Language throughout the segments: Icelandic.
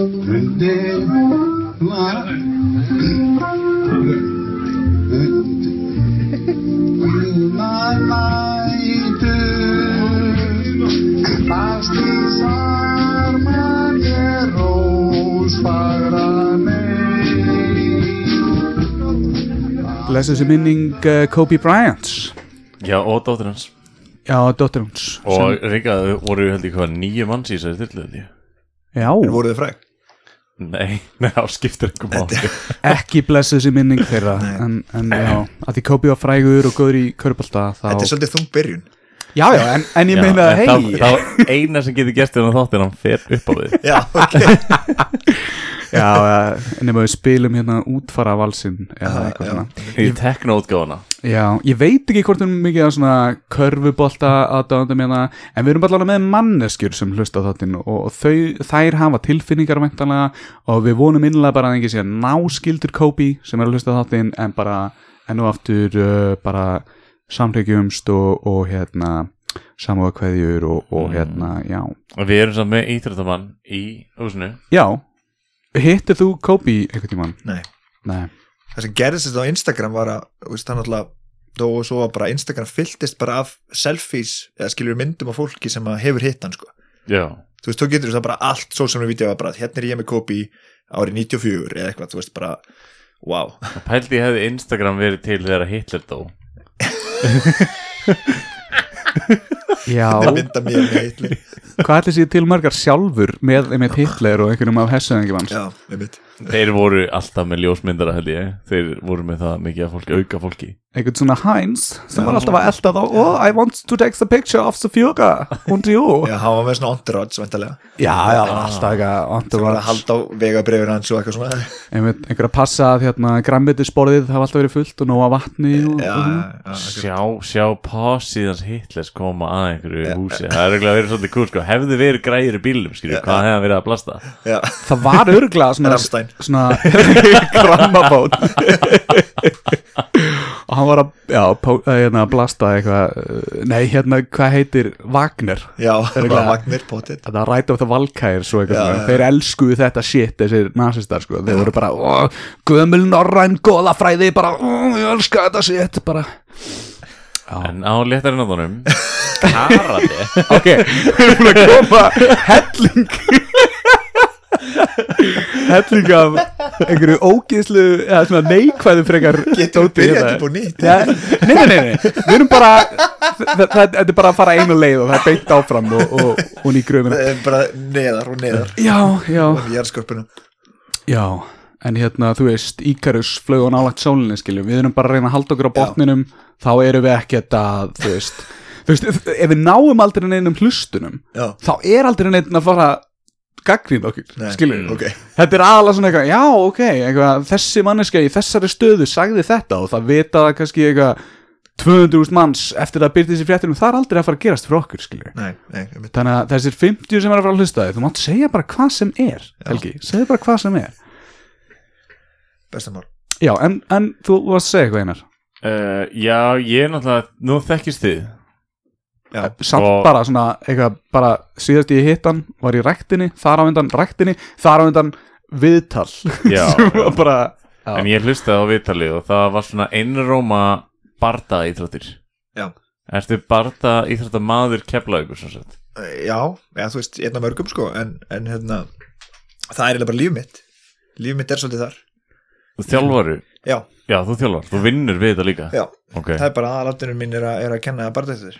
Blessu þessi minning uh, Kobe Bryant. Já, og dóttir hans. Já, dóttir hans. Og Rika, voru held ég hvað nýju manns í þessari ég? Já, En voruð þið fræg? Nei, nei, á skiptir einhver máli. Ekki blessu þessi minning þeirra en, en já, að því Kobe var frægur og góður í körbólta þá Þetta er svolítið þung byrjun. Já, já, en, en ég meina en hei þá, eina sem getur gert þennan þátt er að hann fer upp á við. Já, ok Já, nema við spilum hérna útfara valsinn eða eitthvað já. svona. Í teknoútgáfuna. Já, ég veit ekki hvort erum mikið að svona körfubolta aðdáðandum hérna en við erum bara alveg með manneskjur sem hlusta á þáttinn og, og þau, þær hafa tilfinningar væntanlega og við vonum innlega bara að einhver sé náskildur Kobe sem er að hlusta á þáttinn en bara enn og aftur uh, bara samhyggjumst og, og hérna samúðakveðjur og, og hérna, já. Og við erum samt með íþrættamann í húsinu. Já, hittir þú Kobe einhvern tímann? Nei. Nei. Það sem gerðist þetta á Instagram var að það náttúrulega og svo var bara Instagram fylltist bara af selfies eða skilur myndum af fólki sem að hefur hitt hann sko. Já, þú veist, þú getur það bara allt svo sem við vitja bara hérna er ég með Kobe árið 94 eða eitthvað, þú veist, bara wow, og pældi ég hefði Instagram verið til þegar Hitler dó þetta mynda mér með Hitler? Hvað ætli sér til margar sjálfur með einmitt Hitler og einhverjum af hessuðingjum hans? já, með mitt Þeir voru alltaf með ljósmyndara held ég. Þeir voru með það mikið að fólki, auka fólki. Einhvern svona Heinz sem var alltaf að elda þá. Oh, I want to take the picture of Sofjúka und you já, hann var með svona entourage, væntalega já, já, alltaf eitthvað það var að entourage. halda á vegabrifin hans og eitthvað svona. Einmitt, einhver að passa að hérna, grammetisborðið hafa alltaf verið fullt og nóga vatni og, já, og já, já, Sjá, sjá pásíðans Hitlers koma að einhverju húsi. Það er eiginlega verið svolítið kúl sko. Hefði verið græðir í bílum, skilju, hvað hefði hann verið að blasta? Já, það var örgla svona, Rammstein. Svona grammabót og hann var að já, pó, hérna, blasta eitthvað uh, nei, hérna, hvað heitir Wagner? Já, bara Vagnir, potið þetta ræta á það valkæðir svo eitthvað Já, já. þeir elskuðu þetta shit þessir nazistar sko, þeir voru bara "Ó, gömul norræn góðafræði bara, "Ó, ég elska þetta shit bara. En á léttarinn á þonum Karate. Ok, við erum að koma helling helling af einhverju ógeðslu eða svona neikvæðu frekar getur við byrjað upp og nýtt? Ja, nei, nei, nei, nei, við erum bara þetta er bara að fara einu leið og það er beint áfram og, og, og ný gröfina bara neðar og neðar. Já, já, í jarðskorpunum. Já en hérna, þú veist, Íkarus flög og nálagt sólinni, skiljum, við erum bara að reyna að halda okkur á botninum, þá erum við ekkert að, þú veist þú veist, ef við náum aldrei neinum hlustunum já, þá er aldrei neitt að fara gaggrinn okkur, Nei, skiljum ok. þetta er aðalega svona eitthvað, já, ok eitthvað, þessi manneska í þessari stöðu sagði þetta og það vita það kannski eitthvað 200.000 manns eftir að byrja þessi fréttinum, það er aldrei að fara að gerast fyrir okkur, nei, einmitt. þannig að þessir 50 sem er að fara að hlusta þig þú mátt segja bara hvað sem er Helgi, segja bara hvað sem er. Bestamál já, en, en þú varst að segja eitthvað einar. Uh, Já, ég er náttúrulega Nú þekkist þið já, samt Og- bara svona, eitthvað bara síðast ég hitt hann, var í ræktinni þar á undan ræktinni, þar á undan viðtal. Já, sem já. bara já, En ég hlustaði á viðtalið og það var svona einróma barda íþróttir Já. Ertu barda íþrótta maður keflaugur svo sett já, já, þú veist, einn af mörgum sko en, en hérna, það er eiginlega bara líf mitt. Líf mitt er svolítið þar. Þú þjálfaru já, Já, þú þjálfar, þú vinnur við þetta líka? Já, Ok, það er bara aðalatunum mín er að, er að kenna bara þetta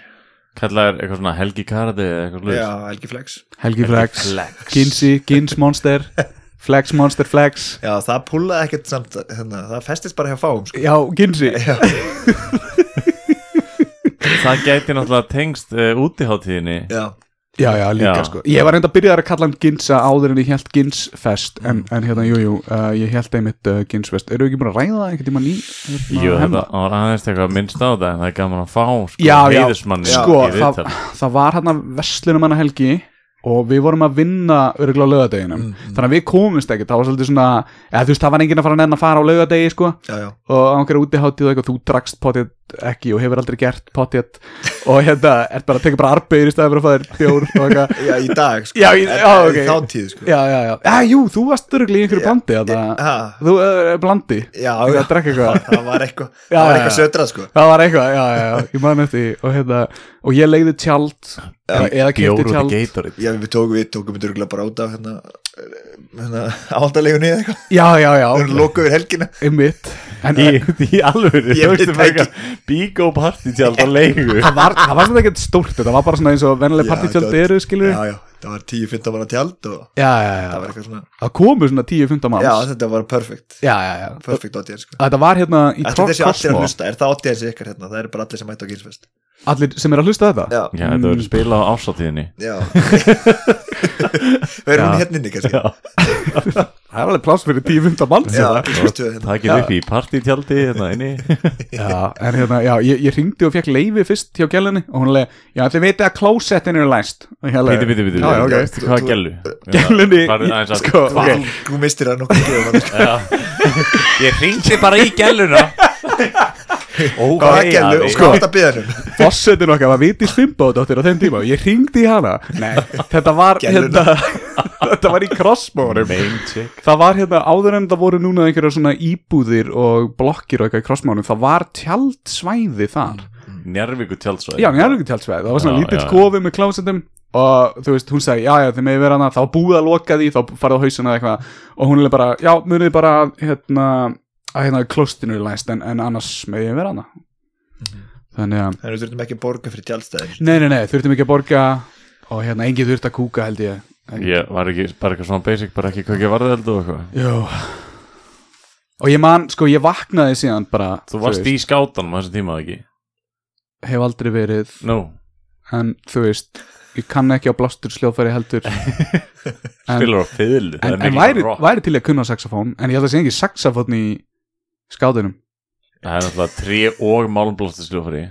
kallaðir eitthvað svona helgi karate eða eitthvað sluðis já, Helgi Flex. Helgi Flex, Flex. Ginsi, Gins Monster. Flex Monster Flex. Já, það púlaði ekkert samt hérna, það festist bara hjá fáum sko. já, Ginsi já, Það gæti náttúrulega tengst uh, útiháttíðinni já, Já, já, líka Já. sko. Ég var reynda að byrja að kalla hann Ginsa áður en ég held Ginsfest en, en hérna, jú, jú, uh, ég held einmitt uh, Ginsfest Eru ekki búin að ræða það einhvern tímann í hérna, Jú, þetta var aðeins eitthvað minnst á þetta en það er gaman að fá sko, Já, já, heiðursmanni sko, í það, viðtal það var hérna Vestlunum hann helgi og við vorum að vinna örgulega á laugadeginum þannig að við komumst ekkert, það var svolítið svona eða þú veist, það var enginn að fara að nenn að fara á laugadegi sko, já, já, og á einhverju útiháttið og eitthvað, þú drakst potið ekki og hefur aldrei gert potið. Og hérna, er bara að teka bara arbegur í staðið fyrir að fá þér bjór já, í dag sko. Já, í- En- já, en ok. þá tíð sko. já, já, já, jú, þú varst örgulega í einhverju blandi þarna. ha, þú er blandi. Já, það var eitthvað Já, það var já, eitthvað já. södrað sko. Og og ég legði tjald. Eða, eða í tjald. Já, við tókum við tókum við örgulega bara út af hérna, hérna áldalegunni eða eitthvað. Já, já, já, við erum lokuð við helgina. Einmitt. En Í, í alvöru, Ég það bara ekki. eitthvað Bígó partytjald á leigu. Það var, það var svona ekkert stórt þetta var bara svona eins og vennileg var- eru skilur já, já, það var 10-15 manna tjald og já, já, já, það var eitthvað svona það komu svona 10-15 manns. Já, þetta var perfect já, já, já. perfect audience sko. þetta var hérna í Þetta er þessi allir að hlusta, er það audience ykkar hérna? Það er bara allir sem mæta á Gilsfest allir sem er að hlusta þetta? Já, Já, þetta verður spila á ásatíðinni já. Já. hún hérna inni kannski? Það er alveg pláss fyrir 10-15 manns. Já, hérna. Gilsfest 2 hérna. Það ekki upp í partytjaldi hérna inni. Já, en hérna, já, ég, ég ringdi og fekk leifi fyrst hjá gælunni og hún leði, já, þið veitir að klósettin eru læst. Já, ok. bíti Hvað er gælu? Gælunni, sko, þú mistir það nokkuð. Ég ringdi bara í gæluna gælu og þetta byðanum fossetin okkar var Viti Svimbódóttir á þeim tíma og ég ringdi í hana. Nei, þetta var hérna, þetta var í chick. Það var hérna áður en það voru núna einhverja svona íbúðir og blokkir og eitthvað í crossmónum það var tjaldsvæði þar. Njarvíku tjaldsvæði. Já, njárvíku tjaldsvæði, það var svona lítill kofi með klásetum og þú veist, hún segi, já, já, þið meði vera hana þá búið að loka því, þá farið á hausuna eða eitthvað. Og hún er bara, já, munið bara hérna, að hérna klostinu er læst en, en annars meði vera hana þannig að þannig við þurfum ekki að borga fyrir tjaldstæðin Nei, nei, nei, þurftum ekki að borga og hérna engin þurft að kúka held ég. Ég var ekki bara eitthvað svona basic Bara ekki hvað ekki varðeld og eitthvað. Jó. Og ég man, sko, ég vaknaði síðan bara Þú varst í skátanum á þessum tíma ekki? Hef aldrei verið Nú. En þú veist, ég kann ekki á blástur sljóðfæri heldur. En, Spilar á fiðlu en, en væri, væri til að kunna saxofón En ég held að sé ekki saxofón í skátunum Það er náttúrulega trí og málumblóttu sljófari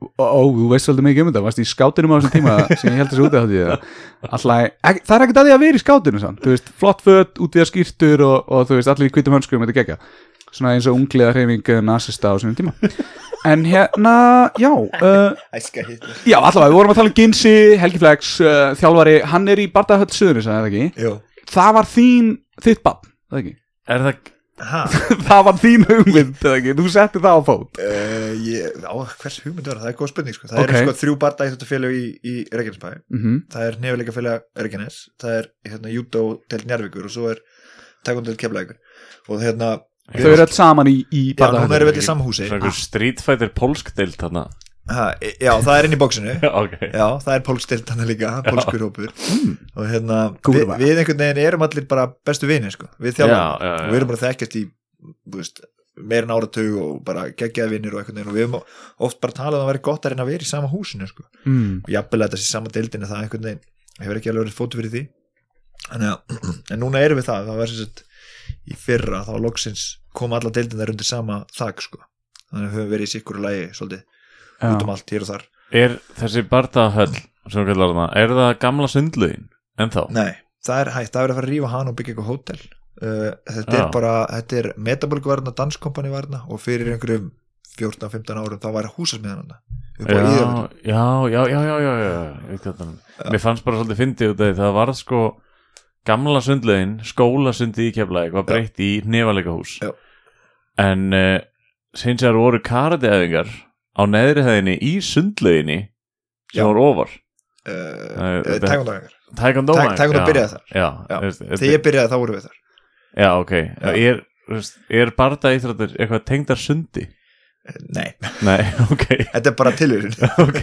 Ó, ó, þú veist svolítið mikið um þetta Varst í skátunum á þessum tíma sem ég held að sé út af því Alltaf, það er ekkert að því að vera í skátunum sann. Þú veist, flott föt, útvíða skýrtur og, og þú veist, allir í hvítum hönskum Þetta gegja Svona eins og ungliða hreyfing nasista á þessum tíma En hérna, já uh, æska hitt Já, allavega, við vorum að tala um Ginsi, Helgi Flex, uh, þjálfari Hann er í Bardahöll Suðurins, eða ekki? Jú. Það var þín, þitt bann, eða ekki? Er það það var þín hugmynd, eða ekki? Þú setti það á fót. Uh, ég, á, hvers hugmynd var það? Það er góð spurning sko. Það Ok. eru sko þrjú barda í þetta félög í, í Reykjanesbæ. Mm Það er nefnilega félag Reykjanes Það er hérna, Júdó til Njarvíkur og svo er Taekwondo til Keflavíkur. Og hérna Þau eru alls saman í, í Já, núna erum við til sama húsi. Svona einhver Street Fighter polsk deilt þarna ha, e- Já, það er inn í bóksinu Já, ok. Já, það er pólstilt hann líka, pólskur hópur. Og hérna, Cool, við, einhvern veginn erum allir bara bestu vinir sko, við þjálfum Já, já, já. og við erum bara þekkjast í þú veist, meir en áratug og bara geggjaði vinnir og einhvern veginn. Og við höfum oft bara talað um að vera gott að reyna að vera í sama húsinu sko. mm. og jafnvel að þetta sé sama deildin það einhvern veginn, hefur ekki alveg verið fótu fyrir því. Þannig að, en núna erum við það. Það var sem sagt í fyrra þá loksins kom alla deildinar undir sama þak sko, þannig að við höfum verið í sikkur lægi svolítið. Út um allt hér og þar. Er þessi bardahöll sem við kallar hana Er það gamla sundlaugin Ennþá? Nei, það er hægt, það er að fara að rífa hann og byggja eitthvað hótel. Uh, þetta Já. er bara, þetta er metabolgvarna, danskompani varna og fyrir einhverjum 14-15 árum þá var húsasmiðan já, já, já, já, já, já, já, það. Mér fannst bara svolítið fyndið út af því það var sko gamla sundlaugin, skólasundi í Keflæk var breytt í nefalega hús Já. en uh, sinns að voru karateæðingar á neðri hæðinni í sundlauginni sem Já. voru ofar. Uh, þetta- Tækundaganger Taekwondo Tak- taekwondo byrjaði þar. já, Já. veist, Þegar ég byrjaði þá vorum við þar. Já, ok. Er, er barda íþróttir eitthvað tengdar sundi? Nei, nei, ok, þetta er bara tilhörun ok.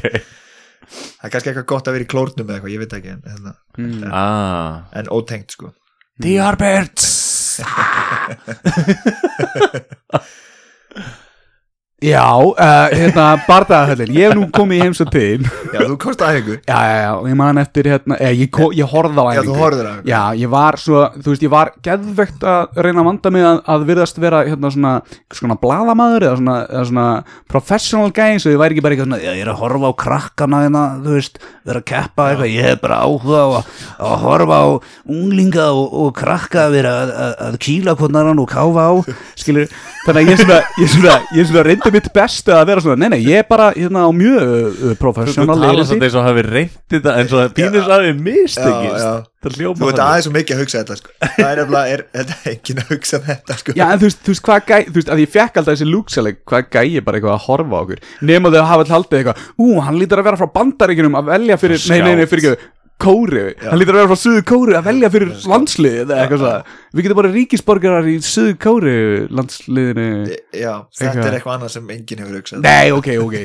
Það er kannski eitthvað gott að vera í klórnum eða eitthvað, ég veit ekki en, en, Mm. ah, en ótengt sko. The Arbirds Já, uh, hérna, bardagahöllin Ég hef nú komið í heimsótt til. Já, þú komst að æfingu. Já, já, já, og ég man eftir hérna eh, ég, ko- ég horfði á Já, æfingu. þú horfðir á æfingu. Já, ég var svo, þú veist, ég var geðvegt að reyna að vanda mig að, að virðast vera hérna svona, svona bladamaður eða svona, eða svona professional guy svo ég væri ekki bara eitthvað svona, já, ég er að horfa á krakkana hérna, þú veist, vera að keppa eitthvað, ég hef bara áhuga á að, að horfa á unglinga og, og krakka vera að, að, að kýla og að ég ég ég reyndi mitt bestu að vera svona, nei, nei, ég er bara hérna á mjög uh, Þú professional talar leirindi. svolítið eins og hafi reynt þetta en svo pínus hafi mistekist Já, já. Það Þú veit aðeins svo mikið að hugsa þetta sko. Það er nefnilega, þetta enginn að hugsa þetta sko. Já, en þú veist, þú veist hvað gæ, þú veist, að ég fekk alltaf þessi lúksaleg, hvað gæi bara eitthvað að horfa á okkur nema þau hafa alltaf haldið eitthvað, ú, hann lítur að vera frá bandaríkjunum að velja fyrir, nei, nei, nei, fyrir Kóri, hann lítur að vera frá Suðu Kóri að velja fyrir landslið eða eitthvað svo Við getum bara ríkisborgarar í Suðu Kóri landsliðinu. Já, þetta Eitthvað. er eitthvað. annað sem enginn hefur hugsað. Nei, ok, ok.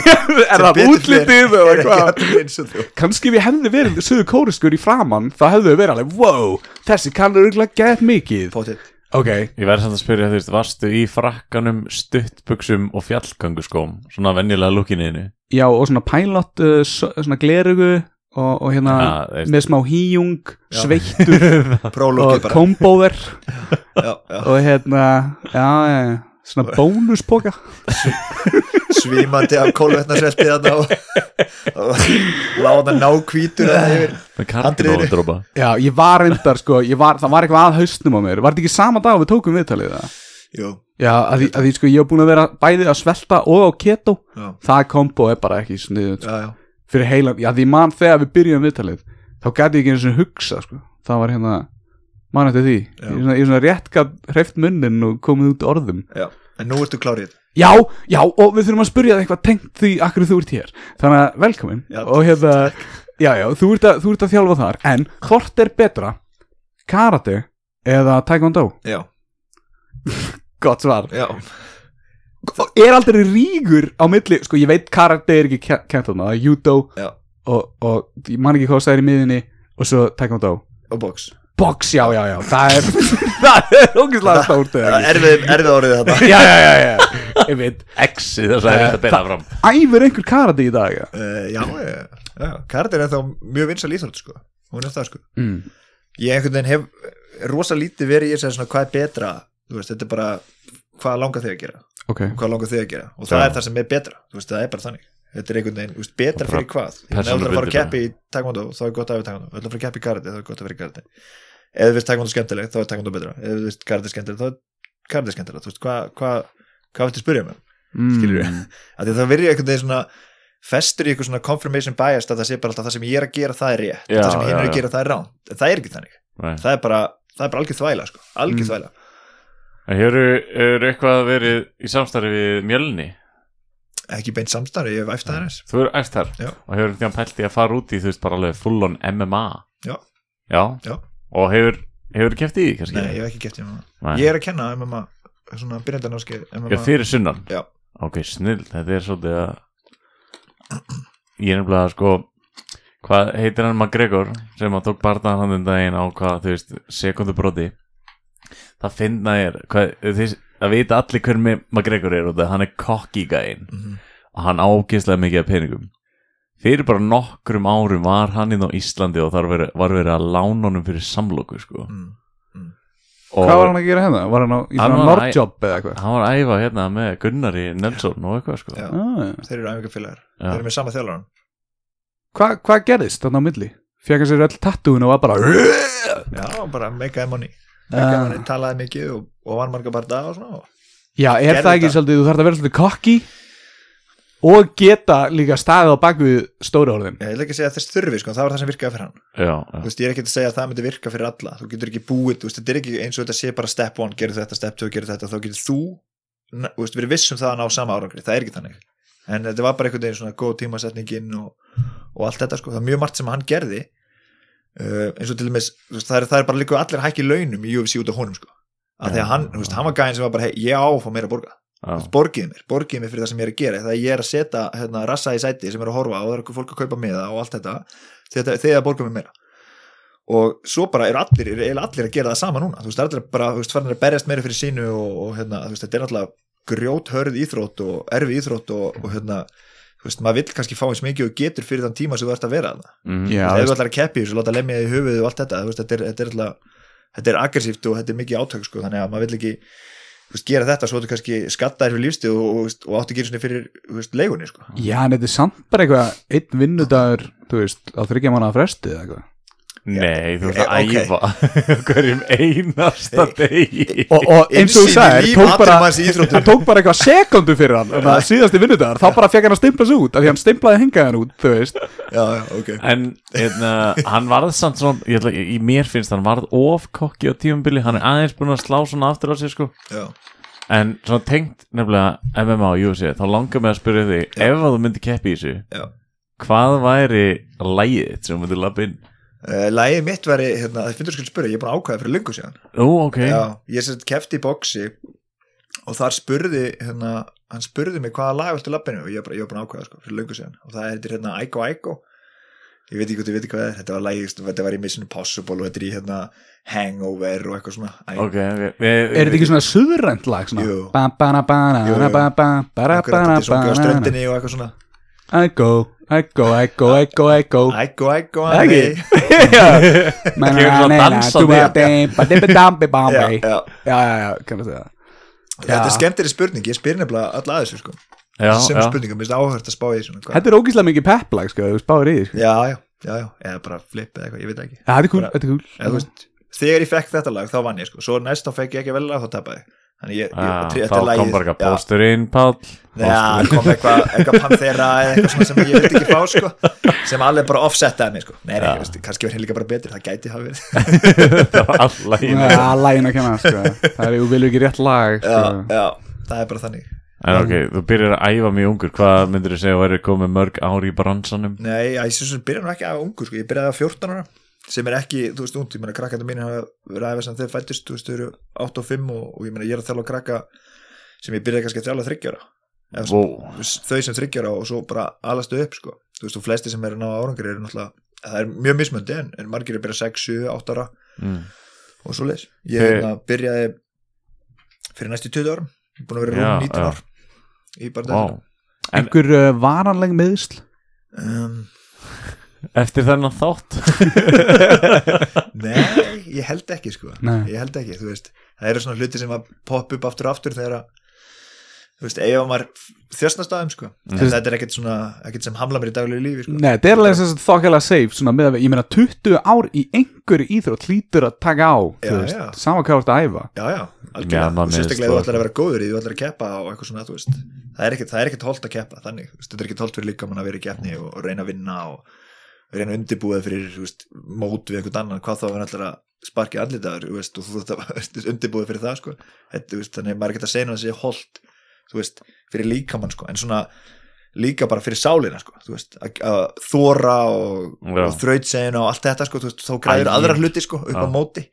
Er það útlitið eða ekki hvað? allir eins og þú. Kanski við hefði verið Suðu Kóriskur í framann þá hefðu við verið alveg, wow, þessi kannur örgulega gett mikið. Potið Ok, Ég verði samt að spyrja, þú veist, varstu í frakkanum, stuttbuxum og fjallgönguskóm? Svona venjulega lúkinniðinu já, og svona pilot, uh, svona glerugu og, og hérna veist- með smá híjung, sveittur og kombóver. Já, já. og hérna, já, já, svona bónuspoka. Svímandi af kólvetnarsvelti þarna og, og láða ná hvítur þarna yfir með Handriðinu. karkinódrópa Já, ég var reyndar, sko, ég var, það var eitthvað að hausnum á mér. Var þetta ekki sama dag við tókum viðtalið það? Jú, Já, að því, að því sko, ég hef búin að vera bæði að svelta og á keto. Já, Það kombo er bara ekki sniðut já, já. Fyrir heilan, já, því mann þegar við byrjum viðtalið Þá gæti ég ekki eins og hugsa, sko. Það var hérna, mann eftir því. Já. Ég svona, ég svona rétt hreift munnin og komið út orðum. Já. En nú ertu klárið Já, já, og við þurfum að spyrja það eitthvað tengt því akkur þú ert hér. Þannig að velkomin. Og hérna, já, já, þú ert, að, þú ert að þjálfa þar En hvort er betra Karate eða taekwondo? Já, Gott svar. Já, Er aldrei rígur á milli Sko, ég veit karate er ekki kennt þarna Það er judo já. og, og ég man ekki hvað það er í miðinni Og svo taekwondo Og box. Box, já, já, já, það er Það er ógislega stórt? Erfið, erfið árið þetta Já, já, já, já Ég veit. Exi þess að þetta beina fram. Æfir einhver karate í dag? ja? uh, Já, já, já. Karate er þá mjög vinsal íþrótt sko. Hún er það sko. Mm. Ég einhvern veginn hef rosa lítið verið í þess að svona hvað er betra? Þú veist, þetta er bara hvað langar þig að gera Ok. Og hvað langar þig að gera? Og það Já. er það sem er betra. Þú veist, það er bara þannig. Þetta er einhvern veginn, þú veist, betra fyrir hvað? Ef þú ætlar að fara að keppi í taekwondo þá er gott að hafa taekwondo, ef þú ætlar að fara að keppi í karate þá er gott að vera í karate. Ef þú veist taekwondo skemmtilegt þá er taekwondo betra, ef þú veist karate skemmtilegt þá er karate skemmtilegt, þú veist, hvað hva, hvað viltu spyrja mig, mm. skilur því að það verður einhvern veginn svona festur í eitthvað svona confirmation bias að það sé bara alltaf það sem ég er að gera það er rétt, Já, það sem hinn er að gera það er rán en það er ekki þannig, Nei. það er bara það er bara algjör þvæla, sko, algjör Mm. þvæla Hefur, hefur eitthvað verið í samstarfi við mjölni? ekki beint samstarfi, ég hef æft það aðeins Þú æst þar Já. og hefur einhvern pælt í að fara út í þú veist bara alveg full on MMA Já. Já, Já. Og hefur, hefur keft í því kannski? Nei, ég hef ekki gett í MMA. Ég er að kenna MMA svona byrjandarnáskið MMA Já, fyrir sunnan Já. Ok, snill, þetta er svolítið að Ég er nefnilega sko Hvað heitir hann McGregor sem að tók barðan hann um daginn á hvað, þú veist, sekundubróti Það finna er hvað, þið, að vita allir hver með McGregor er og það hann er cocky gæinn Mhm. og hann ágislega mikið af peningum Fyrir bara nokkrum árum var hann inn á Íslandi og þar verið, var verið að lána honum fyrir samloku sko. Mm. og Hvað var hann að gera hérna? Var hann á, Nordjob eða eitthvað? hann var að æfa hérna með Gunnari Nelson og eitthvað sko. Já. Ah. Þeir eru æfingafélagar. Þeir eru með sama Hvað hva gerðist þarna á milli? Fekk hann sér öll tattúin og var bara Já, bara meikaði money Money, talaði mikið og, og var marga bara dag og svona og- Já, er það ekki svolítið, þú þarf að vera svolítið kokki og geta líka staðið á bakvið stóri orðin. Ég vil ekki segja að þess þurfi, sko, það var það sem virkaði fyrir hann. Já, Þú já. veist, ég er ekki að segja að það myndi virka fyrir alla. Þú getur ekki búið, þú veist, þetta er ekki eins og þetta sé bara step one, gerðu þetta, step two, gerðu þetta þá getur þú, veist, verið viss um það að ná sama árangri, það er ekki þannig. En þetta var bara einhvern veginn svona góð tímasetningin og, og allt þetta, sko, það er mjög margt sem hann gerði uh, eins og til dæmis þú veist, það, er, það er bara líka allir hækki launum í UFC út af honum, sko. Að því að hann, þú veist, hann var gæðin sem var bara, hey, ég á að fá meira að borga. Já. borgið mér, borgið mér fyrir það sem ég er að gera. Það ég er að setja hérna, rassa í sæti sem er að horfa og það er eitthvað fólk að kaupa með það og allt þetta þegar þegar borgið mér meira. Og svo bara eru allir, eru eiginlega allir að gera það sama núna. Þú veist, það er allir bara, þú veist, farin að berjast meira fyrir sínu og, og hérna, þú veist, þetta er náttúrulega grjót hörð íþrótt og erfi íþrótt og, og hérna veist, maður vill kannski fá eins mikið og getur fyrir þann tíma sem þú ert að vera þarna mm. Já, ef þú ætlar að keppi þessu, láta lemja í höfuð og allt þetta, þú veist, þetta er, þetta er alltaf þetta er aggressíft og þetta er mikið átök sko, þannig að maður vill ekki þú veist, gera þetta svo þú kannski skattaðir fyrir lífstíð og, og, og átti ekki svona fyrir þú veist, leigunni sko. já, en þetta er samt bara eitthvað einn vinnudagur, þú veist, á þryggja mánuða fresti eða eitthvað Nei, þú ert að æfa hverjum einasta degi. og, og eins og þú íþróttum. hann tók bara eitthvað sekundu fyrir hann síðasti vinnudagur, þá bara fekk hann að stimpla sig út af því hann stimplaði hingaðan út, þú veist. Já, já, ok. En hérna, hann varð samt svona ég ætla, í mér finnst hann varð of kokki á tímabili, hann er aðeins búin að slá svona aftur á sig sko. Já, En svona tengt nefnilega MMA og UFC þá langar mig að spyrja þig, ef að þú myndir keppi í þessu já. hvað væri lægið þitt sem þú myndir lappa inn? Uh, Lægið mitt væri, hérna, það finnur skil spyrja, ég er búin að ákvæða fyrir lungu síðan. Ó, ok. Já, ég sem kefti í boxi og þar spurði hérna, hann spurði mig hvaða lag viltu lappinu og ég var bara, ég var búin að ákvæða sko, fyrir lungu síðan. Og það er þetta hérna Aiko Aiko. Ég veit ekki hvað þið veit hvað það er, þetta var lagið þetta var í Mission Impossible og þetta er í hérna Hangover og eitthvað svona. Æ, Ok, ok er þetta ekki svona suðrænt lag svona? Jú. ba ba na ba na Jú, jú. na ba ba ba ra akkurat, ba na þetta er svona ba á ströndinni og eitthvað svona. I go, I go, I go, I go, I go Aiko Aiko Ekki? Kemur svona dansandi. Já, Já, já já, já, kannu segja. Þetta er skemmtileg spurning, ég spyr nefnilega alla að þessu sko. Já, sem já. spurningum, mér finnst áhört að spá í svona hvað- Þetta er ógíslega mikið pepplag, sko, þú spáir í því, sko. Já, já, já, já, eða bara flip eða eitthvað, ég veit ekki. Já, þetta er cool, þetta er cool. Þegar ég fekk þetta lag, þá vann ég sko. Svo næst þá fekk ég ekki vel lag, þá tapaði ég. Þannig ég, ég Ah, Þá kom bara eitthvað pósturinn, Páll Já, kom eitthvað eitthva Panthera eða eitthvað svona sem ég vildi ekki fá sko sem alveg bara offsetaði mig sko. Nei, ég veist, kannski verður líka bara betur, það gæti hafa verið. Það var Já, lægin að kenna, sko. Það er, þú vilju ekki rétt lag, Já, sko. já, það er bara þannig. En ok, þú byrjar að æfa mjög ungur. Hvað myndir þú segja að væri komið mörg ár í bransanum? Nei, ég syns að byrja nú ekki að ungu sko, ég byrjaði að 14 ára sem er ekki, þú veist, ungt, ég meina krakkandi mín hafa verið aðeins sem þeir fættist, þú veist, þau eru 8 og 5 og, og ég meina ég er að þjála krakka sem ég byrjaði kannski að þjála 30 ára Eða, Vó. þú veist, þau sem 30 ára og svo bara alastu upp sko, þú veist, og flesti sem eru að ná árangur eru náttúrulega, það er mjög mismöndi en, en margir er að byrja 6, 7, 8 ára Mm. og svo leis ég Þe- hérna, byrjaði fyrir næstu 20 árum ég er búin að vera rúm 19 já. ár í bara Vá. En- Einhver uh, varanleg meðsl um, Eftir þennan þátt. Nei, ég held ekki sko. Nei. Ég held ekki, þú veist. Það eru svona hluti sem að poppa upp aftur og aftur þegar að Þú veist, ef maður þjösnast aðeim sko En þetta er ekkert svona, ekkert sem hamla mér í daglegu lífi sko. Nei, þetta er alveg þess að þokkala safe svona með að ég meina 20 ár í einhverju íþrótt hlýtur að taka á, Já, þú veist, já. sama hvað þú ert að æfa. Já, já, algjörlega. Og sérstaklega minnst þú ætlar að vera góður í þú ætlar að keppa og eitthvað svona, þú veist. Það er ekkert, það er ekkert holt að keppa, þannig þú veist, Þetta er ekkert holt fyrir líka mann að vera í keppni og, og reyna að vinna og reyna undirbúið fyrir veist, mót við einhvern annan hvað þá er ætlar að sparki andlitaður veist, og þú að undirbúið fyrir það sko. Þetta, veist, þannig að maður er ekkert að segja að það sé holt þú veist, fyrir líkamann sko. en svona líka bara fyrir sálina sko, veist, að, þóra og, og þrautsegina og allt þetta sko, veist, þá græður aðra hluti sko, upp á móti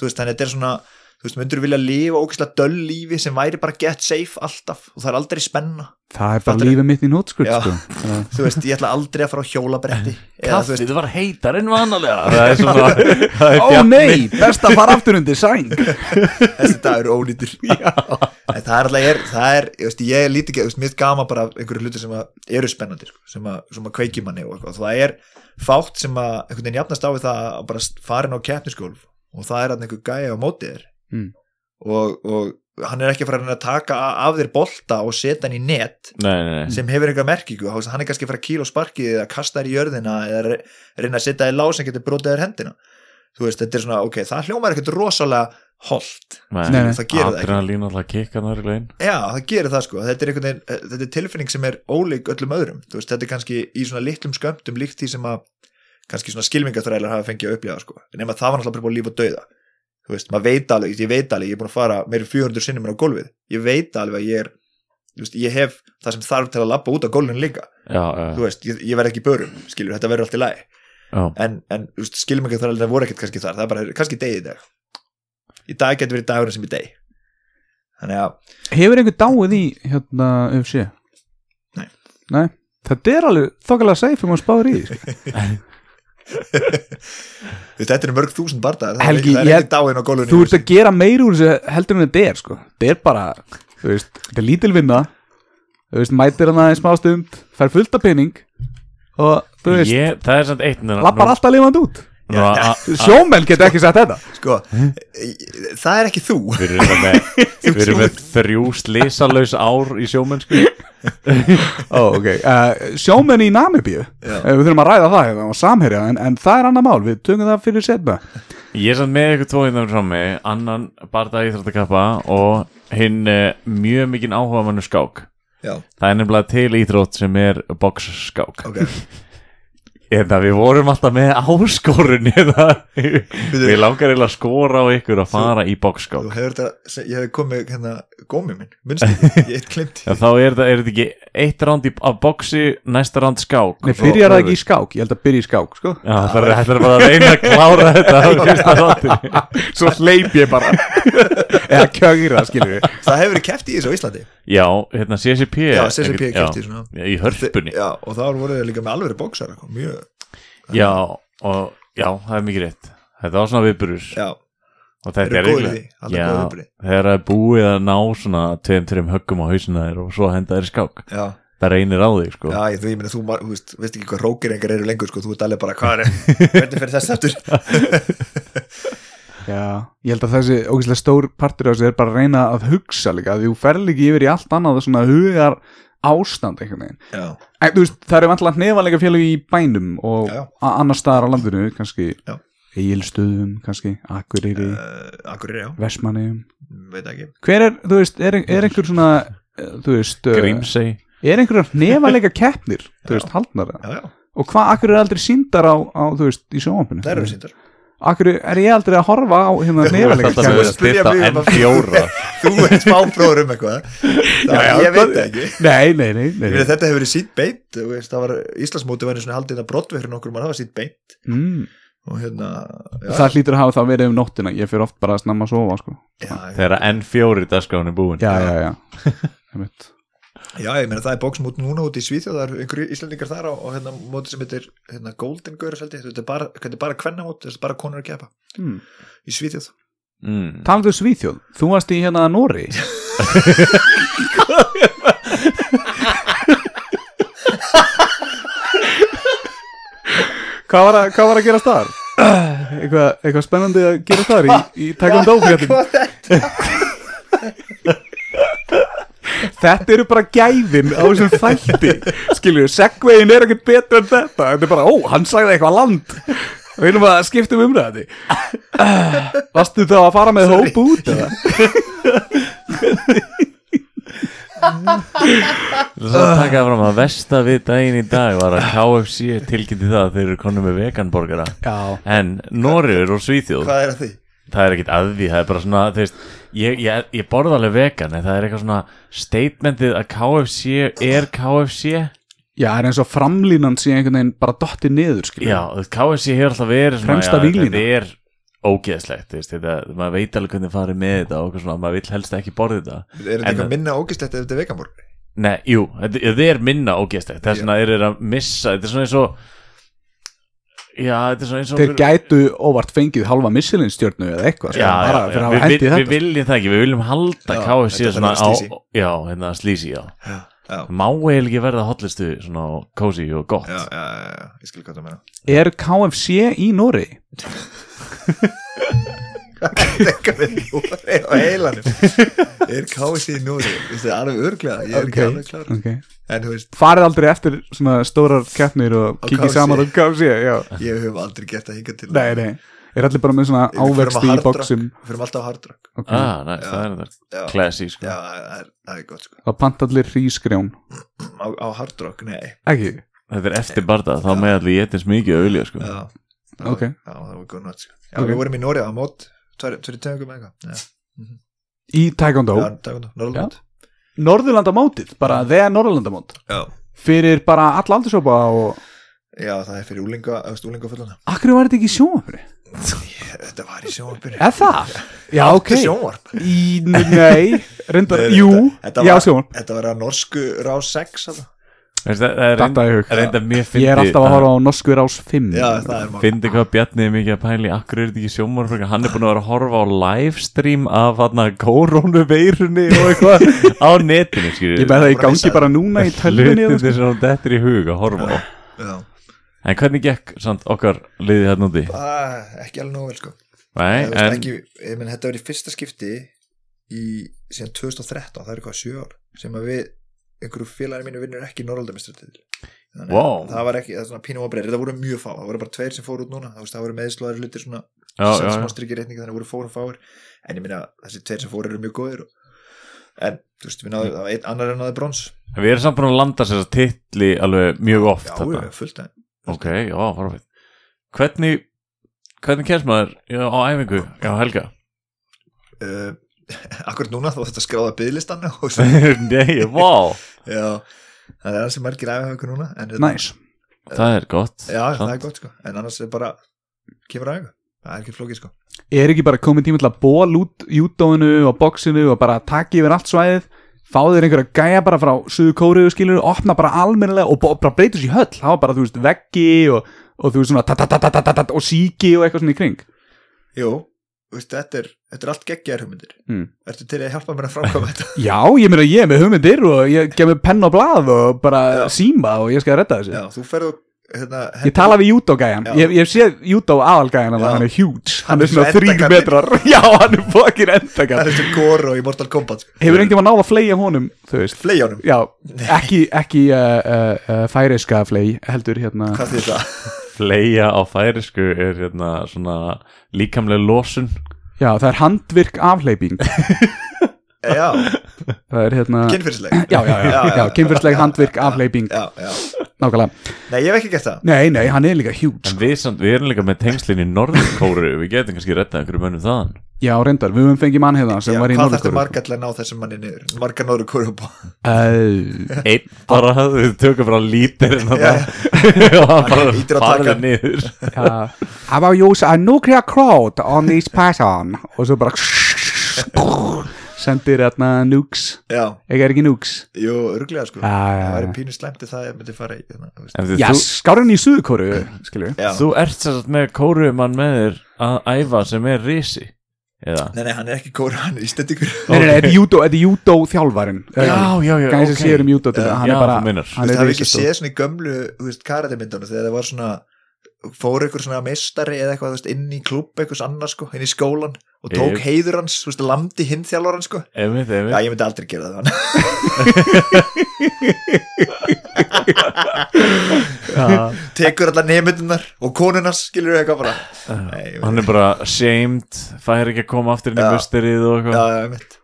veist, þannig að þetta er svona þú veist, myndur vilja lifa ógeðslega döll lífi sem væri bara get safe alltaf og það er aldrei spenna. Það er bara Fattarðu? lífið mitt í nótskuld, Já. sko. Það- þú veist, ég ætla aldrei að fara á hjólabretti. Eða þú veist, Kaffið var heitar en vanalega. Það er svona það er Ó nei, best að fara aftur undir sæng. Þessi dagur er ónýtur. En það er alltaf, ég er, það er ég, veist, ég er lítið, þú veist, er gama bara einhverju hluti sem að eru spennandi sko, sem, að, sem að kveiki manni og eitthvað, það er fátt sem að einhvern veginn jafnast á við það að bara fara inn á keppniskólf og það er að einhver gæja á mótið þér Mm. og, og hann er ekki að fara að reyna að taka af þér bolta og setja hann í net Nei, nei, nei. sem hefur einhver merkingu, hann er kannski að fara að kýla á sparkið eða kasta þér í jörðina eða re- reyna að setja þér lás sem getur brotið þér hendina. Þú veist, þetta er svona, ok, það hljómar ekkert rosalega holt, Nei, nei. það gerir það ekki. Adrenalín í legin Já, það gerir það sko, þetta er einhvern veginn eh, þetta er tilfinning sem er ólík öllum öðrum. Þú veist, þetta er kannski í svona litlum skömmtum líkt því sem að kannski svona skilmingaþrælar hafa fengið að upplifa sko, en ef það var náttúrulega bara líf og dauða þú veist, maður veit alveg, ég veit alveg ég er búin að fara meiri 400 sinnum á gólfið. Ég veit alveg að ég er veist, ég hef það sem þarf til að labba út á gólfinu líka. Já, já, þú veist, ég, ég verð ekki börum, skilur, þetta verður allt í lagi. En, en þú veist, skilmingaþrælar voru ekkert kannski þar, það er bara kannski degi í dag. Í dag getur verið dagurinn sem í deg þannig að Hefur einhver dáið í, hérna, UFC? Nei. Nei, þetta er alveg þokkala safe um að spáður í þetta eru mörg þúsund bardagar það Helgi, er, er ekki dáin á gólunni Þú ert að gera meir úr þessu heldur en þetta er, sko. Þetta er bara, þú veist, þetta er lítil vinna þú veist, mætir hann aðeins smá stund fær fullt af pening og þú veist, ég, það er samt eitt lappar alltaf lifandi út sjómenn geta ekki sagt þetta. Sko, það er ekki þú. Við erum með, við erum með þrjú slísalaus ár í sjómennsku Ó, ok, uh, sjómenn í Namibíu. Já. uh, við þurfum að ræða það hérna og samherja en, en það er annað mál, við tökum það fyrir setna. Ég er samt með ykkur tvo hérna frammi. Annan barða íþróttakappa og hinn uh, mjög mikinn áhuga mannu skák. Já, Það er nefnilega til íþrótt sem er boxskák. Ok Eða við vorum alltaf með áskorun eða Við langar eiginlega að skora á ykkur að fara í þú boxskák hefur þetta, ég hef komið hérna gómið minn, minnst ég eitt klimt Já, þá er þetta, er þetta ekki eitt ránd í, af boxi, næsta ránd skák. Nei, byrjar það ekki í skák, ég held að byrja í skák sko. Já, það er bara að reyna að klára þetta á fyrsta rándinni Svo hleyp ég bara. Eða kjögira, skilur við það hefur verið keft í þessu Íslandi. Já, hérna CCP já, CCP keft í já, Í hörpunni. Já, og þá voru þau líka með alveg bóksar mjög, Já, og já, það er mikið rétt. Þetta var svona viðburur já, og þetta er eiginlega- þegar það er búið að ná svona tveim, tveim höggum á hausina þér og svo henda þér í skák. Já. Það reynir á þig, sko. Já, ég, þú, ég meina, þú, þú veist, veist ekki hvað rókirengar eru lengur, sko, þú ert alveg bara, hvað er, hvernig fyrir þess aftur? Já, ég held að þessi ógeðslega stór partur af þessu er bara að reyna að hugsa líka því þú ferð líka yfir í allt annað svona hugar ástand einhvern veginn. Já, en, veist, það eru vantilega hnefalega félagi í bænum og Já, já. a- annars staðar á landinu kannski Já. Egilstöðum kannski, Akureyri, uh, Vestmanniðum veit ekki. hver er, þú veist, er, er einhver svona eh, þú veist, uh, Grímsey. er einhverjar hnefalega keppnir þú veist, haldnar Já, já, og hvað, akkur er aldrei síndar á, á þú veist, í sjónvampinu það eru síndar. Akkur er ég aldrei að horfa á hérna Þú ert alltaf að mig um fjóra Þú ert fáfróður um eitthvað. Það, Já, já, ég veit ekki. nei, nei, nei, nei, meina, þetta hefur verið sínt beint, þú veist, það var, Íslandsmóti var einu svona haldið að brottveð fyrir nokkur, maður það var sínt beint. Mm. Og hérna, það hlýtur að hafa það verið um nóttina ég fyrir oft bara að snemma að sofa sko. já, Þegar enn fjóri dagskráin er búin já, já, já. já, ég meina, það er bóksmót núna út í Svíþjóð, það eru einhverju Íslandingar þar á, og hérna, móti sem heitir, hérna, Golden Girls, þetta er bara, bara kvennamót, þetta er bara konur að keppa mm. í Svíþjóð. mm. Talandi um Svíþjóð, þú varst í hérna Nóri Hvað var að, hvað var að gera þar? Eitthvað, eitthvað spennandi að gera þar í, í tækjum dófjöldum Þetta eru bara gæðin á þessum þætti. Skilju, segvegin er ekkert betur en þetta. Þetta er bara, ó, hann sagði eitthvað land. Við erum að skipta um umræði Varstu þá að fara með hóp út eða? Svo að taka fram að versta við daginn í dag var að KFC tilkynnti það að þeir eru konum með veganborgara Já. En Norður og Svíþjóð Hvað er að því? Það er ekkit að því, það er bara svona þú veist, ég, ég, ég borða alveg vegan en það er eitthvað svona statementið að KFC er KFC Já, það er eins og framlínan sé einhvern veginn bara dotti niður, skilju já, KFC hefur alltaf verið Fremsta víglína. þetta er ógeðslegt, þú veist, þetta, maður veit alveg hvernig farið með þetta og eitthvað svona, maður vill helst ekki borða þetta Er þetta eitthvað minna ógislegt ef þetta er veganborg? Nei, jú, þetta, þetta er minna ógeðslegt þess vegna er þetta að missa, þetta er svona eins og já, þetta er svona eins og Þeir gætu óvart fengið halva missilinstjörnu eða eitthvað, sko, já, bara já, fyrir já, að við, viljum það ekki, við viljum halda KFC svona á, hérna slísi, já. Já, já, má eiginlega ekki verða hotlistu svona cozy og gott. Já, já, já, já, ég skil hvað það meina Er KFC í Nóri? Dekka við Nóri á heilanum Er KSC í Nóri? Þetta er alveg örglega, ég er ekki alveg klár. ok. En þú veist, Farið aldrei eftir svona stórar keppnir og kikið saman á já. Ég hef aldrei gert það hinga til. Nei, nei, er allir bara með svona Við ávexti í bóksum Förum alltaf á Hard Rock. Okay. ah, næ, Já. það er þetta Já, classy sko. Já það, er, það er gott sko. Það panta allir hrísgrjón. Á, á Hard Rock, nei. Ekki? þetta er eftir barða, þá með allir ég eins mikið auðlíða sko. Já, já, Ok. já það var góð nátt sko. Við vorum í Nóri á mót Tverri tegungum eða eitthvað. Já, Í Taekwondo? Tegundum, Norrland Norðurlandamótið, bara þegar Norðurlandamót. Fyrir bara alla aldursópa og já, það er fyrir úlinga, auðvist úlinga fullana Akkur var þetta ekki í sjónvarpinu? Þetta var í sjónvarpinu. Er það? Já, ok. Í, nei, reyndar, jú. þetta- var- að norsku rás 6 þetta. Það er reynda mjög fyndi Ég er alltaf að horfa á norskur ás 5 Já, það er maður Fyndi hvað Bjarni er mikið að pæli Akkur er þetta ekki sjómarfröka Hann er búin að vera að horfa á livestream Af hann kórónu veirunni Og eitthvað á netinu skilur Ég með það í gangi bara núna í tölvunni Hlutin þess að þetta er í hug að horfa á. Já, En hvernig gekk samt okkar liðið hérna úti? ekki alveg nóg vel sko. Nei, veist, en ekki, ég menn, Þetta í fyrsta skipti í síðan 2013 það er hvað sjö ár sem að við einhverju félaginu mínu vinnur ekki að Wow. það var ekki, það er svona pínum að breyra þetta voru mjög fá, það voru bara tveir sem fóru út núna. Það, það voru meðslóðar hlutir svona já. smástrykki reikningi þannig að voru fórum fáir. En ég minna þessi tveir sem fóru eru mjög góðir og, en þú veist við náðu, það var einn annar en náði brons. En Við erum samt búin að landa sér að titli alveg mjög oft já, já, fullt að Ok, já, farfið Hvernig Hvernig kemst maður á æfingu Já, Helga? Uh, akkurat núna þá þetta skráða bygglistan Nei, vá. Já, það er alls sem margir æfihaukur núna en, hérna, Næs Það er gott. Já, það samt. er gott sko. En annars er bara, kemur æfingu. Það er ekki flókið sko. Er ekki bara komið tíma til að ból út júdóinu og boxinu og bara taka yfir allt svæðið? Fá þér einhverja gæja bara frá suðu kóriðu skilur, opna bara almennilega og bara breyta sér höll, hafa bara þú veist veggi og, og þú veist svona og síki og eitthvað svona í kring. Jú, veist, þetta er, þetta er allt geggjar hugmyndir Mm. Ertu til að hjálpa mér að framkvæma þetta? Já, ég meina ég með hugmyndir og ég gef mér penn og blað og bara Já. síma og ég skal redda þessu Já, þú ferðu hérna, Ég tala við júdógæjan, Já. ég, ég sé júdó aðalgæjan Já. hann er huge, Hann hann er svona svo þrýr metrar Já, hann er fokkin Það endakall er þessi Goro í Mortal Kombat sko. Hefur einhvern veginn náð að fleia honum, þú veist Fleyjónum, Já, ekki, ekki uh, uh, uh, færiska flei heldur hérna hvað þýr það? Fleia á færisku er hérna svona líkamlega losun. Já, það er handvirk afleiping Já, Það er hérna kynfyrsleg Já, já, já, já, kynfyrsleg handvirk afleiping Já, já, Nákvæmlega. Nei, ég hef ekki gert það. Nei, nei, hann er líka huge. En við, samt, við erum líka með tengslinn í Norðkóru Við getum kannski rettað einhverju mönnum þaðan Já, reyndar, við höfum fengið mann hérna sem Já, var í Hvað þarftu Norðurkóru marga til að ná þessum manni niður? Marga nóður kóru upp á uh, Einn bara, við tökum bara lítir en hann bara á farið niður. How about use a nuclear crowd on this pattern Og svo bara Sendir hérna nukes. Já, Ekki er ekki nukes. Jú, örglega sko. Já, já, Það væri já. pínu slæmt ef það myndi fara í hérna, þú veist. En þú, Já, skárinn í Suðurkóru, þú ert sér satt með kórumann með þér að æfa sem er risi Eða? Nei, nei, hann er ekki kóru, hann er ístendingur Nei, nei, þetta er júdó, þetta er júdó þjálfarin já, já, Gæði sem sér um júdó til það, hann Já, er bara er hafi ekki séð svona í gömlu þú veist, karatemyndunum þegar það var svona fór ykkur svona meistari eða eitthvað þú veist, inn í klubb einhvers annars sko, inn í skólan og tók Yep. heiður hans, þú veist, lamdi hinn þjálfur sko. Einmitt, Já, einmitt ég myndi aldrei gera það Já. tekur allar nemyndunar og konunars skilur eitthvað bara. Nei, Hann er bara shamed, fær ekki að koma aftur inn í musterið og eitthvað. Já, einmitt.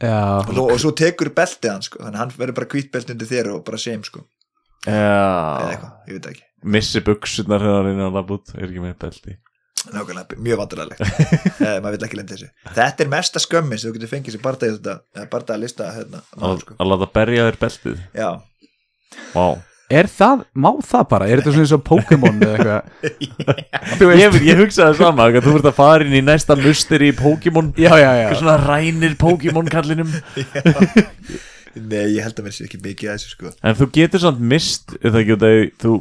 Já, og, og svo tekur beltið hann sko, hann verður bara hvítbelt undir þér og bara shame sko, eða eitthvað, ég veit ekki. Missi buksunar þegar hann er að labba út Er ekki með belti. Nákvæmlega, mjög vandræðilegt eh, maður vil ekki lenda þessu. Þetta er mesta skömmin sem þú getur fengið sem barndagi þetta barndagi að lista hérna, Að sko. að láta berja þér beltið. Já, Vá. Er það, má það bara? Er þetta svona eins og Pokémon eða eitthvað? Þú Ég, ég hugsaði sama, að þú ert að fara inn í næsta musteri í Pokémon. Já, já, já. Eitthvað svona rænir Pokémon kallinum. Nei, ég held að mér sé ekki mikið að þessu sko. En þú getur samt mist ekki, þú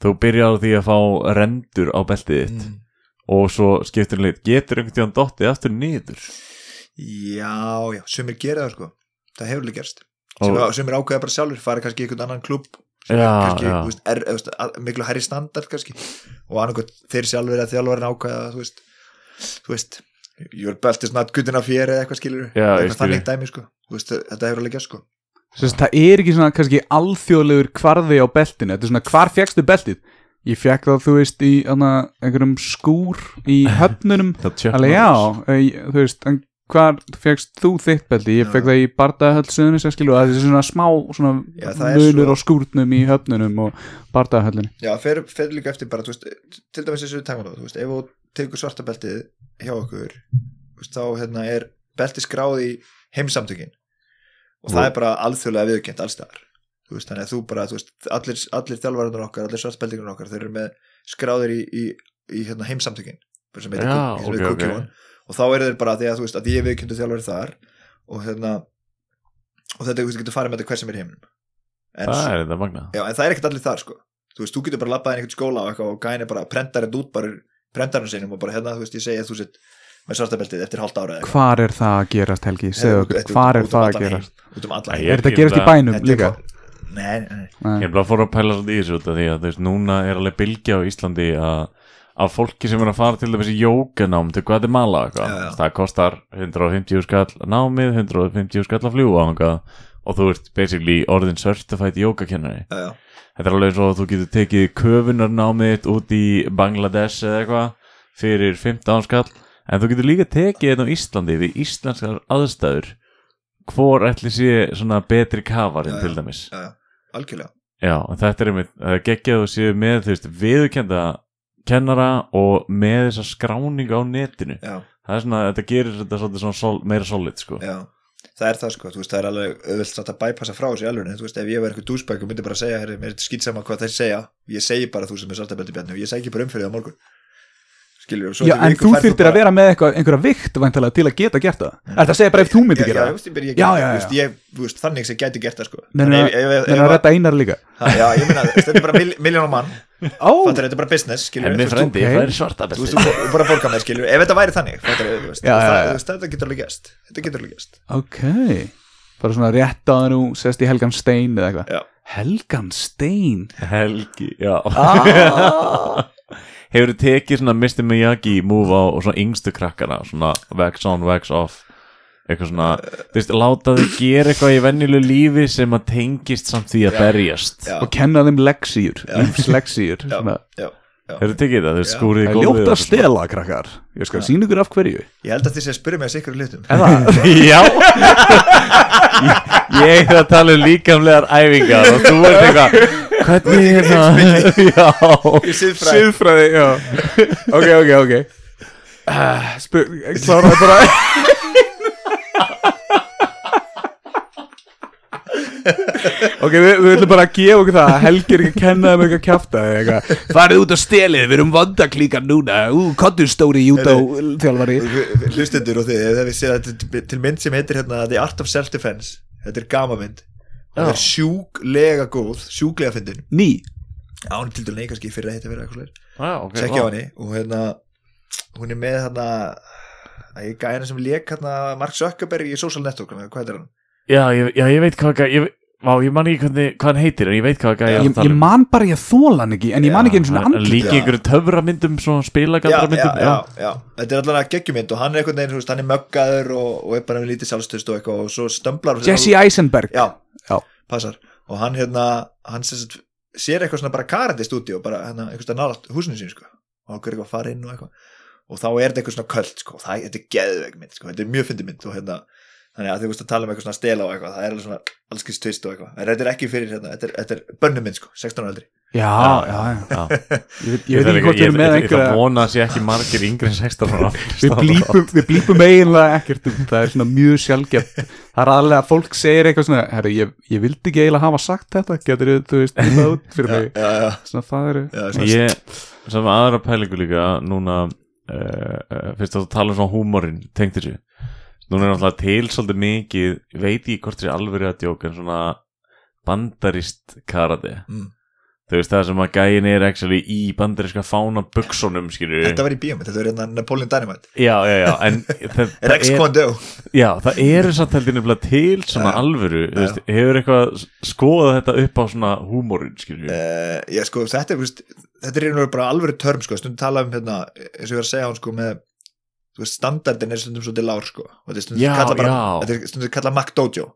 þú byrjar á því að fá rendur á beltið þitt. Mm. og svo skiptir lit. Getur einhvern tíðan dottið aftur niður? Já, já, sumir gera það sko. Það hefur alveg gerst Og- og... sumir ákveða bara sjálfur, fara kannski í einhvern annan klubb sem Já, er kannski, veist, er, veist, að- miklu herri standard kannski. Og annarkvæmt þeir sjálfur að þjálfarinn ákveða þú veist, þú veist your belt is not good enough here eða eitthvað skilur Já, eitthvað þannig dæmi sko. Veist, þetta hefur alveg gerst sko. Sest, Það er ekki svona kannski alþjóðlegur kvarði á beltinu. Þetta er svona, hvar fegstu beltið? Ég fekk það, þú veist, í hana, einhverjum skúr í höfnunum. Alveg já, þú veist, en hvar fegst þú þitt belti? Ég Já. það í að það er svona smá svona Já, það munur svo- á skúrnum í höfnunum og bardahöllinni Já, fer, fer líka eftir bara, veist, til dæmis þessu veist, ef þú tekur svarta beltið hjá okkur, veist, þá hérna, er beltið skráð í heimsamtökin og það Nú. er bara alþjóðlega viðkjönd veist, þannig að þú bara þú veist, allir, allir þjálfararnir okkar, allir svartbeltingarnir okkar, þeir eru með skráðir í, í, í hérna, heimsamtökin sem heitir Cookie ok. One. Og þá eru þeir bara því að þú veist, að ég er viðkjöndu þjálfari þar og hérna og þetta, þú veist, getur farið með þetta hver sem er heiminum en, það er þetta magna já, en það er ekkert allir þar sko þú veist, þú getur bara labbað inn í einhvern skóla og, eitthvað, og gæni bara prentar þetta út bara prentarinn sinum og bara hérna, þú veist, ég segi að þú sett með svartabeltið eftir hálft ára. Hvar er það að gerast Helgi? Segðu okkur, út- er um það að heim, gerast? um heim. Er þetta að gerast í bænum er líka? Ég er bara að fóra að pæla svolítið í þessu út af því að þú veist, núna er alveg bylgja á Íslandi að af fólki sem er að fara til þess í jókanám til Guatemala eitthvað, Já, já. það kostar 150 skall námið, 150 skall að fljúa og þú ert basically orðin certified jókakennari Þetta er alveg eins og þú getur tekið köfunarnámið út í Bangladesh eða eitthvað fyrir 15 skall. En þú getur líka tekið þetta á Íslandi við íslenskar aðstæður. Hvor ætli sé svona betri kafarinn til dæmis? Já, já, algjörlega. Já, þetta er einmitt, það er geggjað að séu með, þú veist, viðurkenda kennara og með þessa skráningu á netinu. já, Það er svona, þetta gerir þetta svolítið svona sol, meira solid, sko. já, það er það sko. Þú veist, það er alveg auðvelt satt að bypassa frá þessu í alveg þú veist, ef ég var eitthvað dúsbæk og myndi bara að segja herri, mér er skýt sama hvað þeir segja. Ég segi bara þú sem er svartabelti bjarni og ég segi bara umfyrir það morgun skilur, Já, en þú þyrftir að vera með eitthvað, einhverja vikt væntalega til að geta gert það. Er það að segja bara ef þú myndir gera þú það? Já, já, já, já, já. Veist, ég, þú veist, þannig sem gæti gert það sko Menn En að redda einar líka. Já, ég meina, þetta er bara mil, miljónum mann þetta er bara business, skilur En með frendi, ok. það er svarta þú veist, þú þú bara borga með, skilur ef þetta væri þannig, þú þú þetta getur alveg gæst þetta getur alveg gæst ok. Bara svona rétt á það nú, sest Hefur þið tekið svona Mr. Miyagi move á og svona yngstu krakkana, svona wax on, wax off, eitthvað svona, þú veist, láta þau gera eitthvað í venjulegu lífi sem að tengist samt því að berjast. Já. Og kenna þeim já, já, já. Hefur þið tekið það, Já. skúrið í Það er gólfið ljótt að stela, krakkar. Ég skal sína ykkur af hverju. ég held að þið sé að spyrja mig að sikra hlutum Eða, Já Ég ég er að tala um líkamlegar æfingar og þú ert eitthvað Hvernig er það? Já. Ok, ok, ok. Uh, Spur, kláraði bara. Ok, við, við ætlum bara að gefa okkur það að Helgi er ekki að kenna þeim eitthvað kjafta eða eitthvað. Farið út á stelið, við erum vandaklíkar núna. Ú, kottur stóri júdó þjálfari. hlustendur og þið, ef við til- til mynd sem heitir hérna The Art of Self-Defense þetta er gama mynd það er sjúklega góð, sjúklega fyndin Ný. Án til dælu kannski fyrir að heita verið eitthvað ok tjekkja á henni og hérna hún er með hérna að ég gæði henni sem lék hérna Mark Zuckerberg í Social Network hvað er hann? Já, ég, já, ég veit hvað ég, Vá, ég man ekki hvernig, hvað hann heitir en ég veit hvað gæði Ég, ég man bara ég þóla hann ekki En ég man ekki eins og Líki Já. einhverju töframyndum, svona Já, spilagaldramyndum já, já, já, þetta er allavega geggjumynd og hann er einhvern veginn, hann er möggaður og, og er bara með lítið sjálfstöðst og eitthvað og svo stömblar Jesse Eisenberg. Já. Passar. Og hann hérna, hann sagt sér eitthvað svona bara karandi stúdíu og bara hérna, eitthvað nálat húsinu sín sko. Og hann eitthvað að fara inn og eitthvað. Og þá er þetta eitthvað svona köld sko, það, þetta er geðveik mynd sko, þetta er mjög fyndi mynd og hérna þannig að þú veist að tala um eitthvað svona stela og eitthvað það er alveg svona allskins tvist og eitthvað. En þetta er ekki fyrir hérna, þetta er, þetta er bönnum mynd sko 16 ára eldri Já, já, já Já. Ég veit, ég veit ekki hvort við erum með Ég einhverja að vona að sé ekki margir yngri en 16 ára. Við blípum, við blípum eiginlega ekkert um Það er svona mjög sjálfgeft Það er aðlega að fólk segir eitthvað svona Herri, ég, ég vildi ekki eiginlega hafa sagt þetta Getur þú veist, það út fyrir mig? já, já, Svona það eru svona, Ég, sem aðra pælingu líka núna, uh, uh, fyrst að tala um svona húmorinn, tengt þessu. Núna er náttúrulega til svolítið mikið ég veit ekki hvort þessi alveg að djóka en svona bandarist karate. Mm. Þú veist það sem að gæin er actually í bandaríska fána buksonum skilur þetta var í bíómynd, þetta var hérna Napoleon Dynamite. Já, já, já, en það, það Rex er, já, það eru samt heldur nefnilega til svona Já. alvöru, þú Já. veist, hefur eitthvað skoðað þetta upp á svona húmorinn skilur uh, já, sko, þetta er, þú veist, þetta er einhverjum bara alvöru törm, sko, stundum tala um hérna, eins og ég var að segja hann, sko, með þú veist, standardin er stundum svolítið lár, sko. Og þetta er stundum Já, kalla bara, þetta er stundum kalla McDojo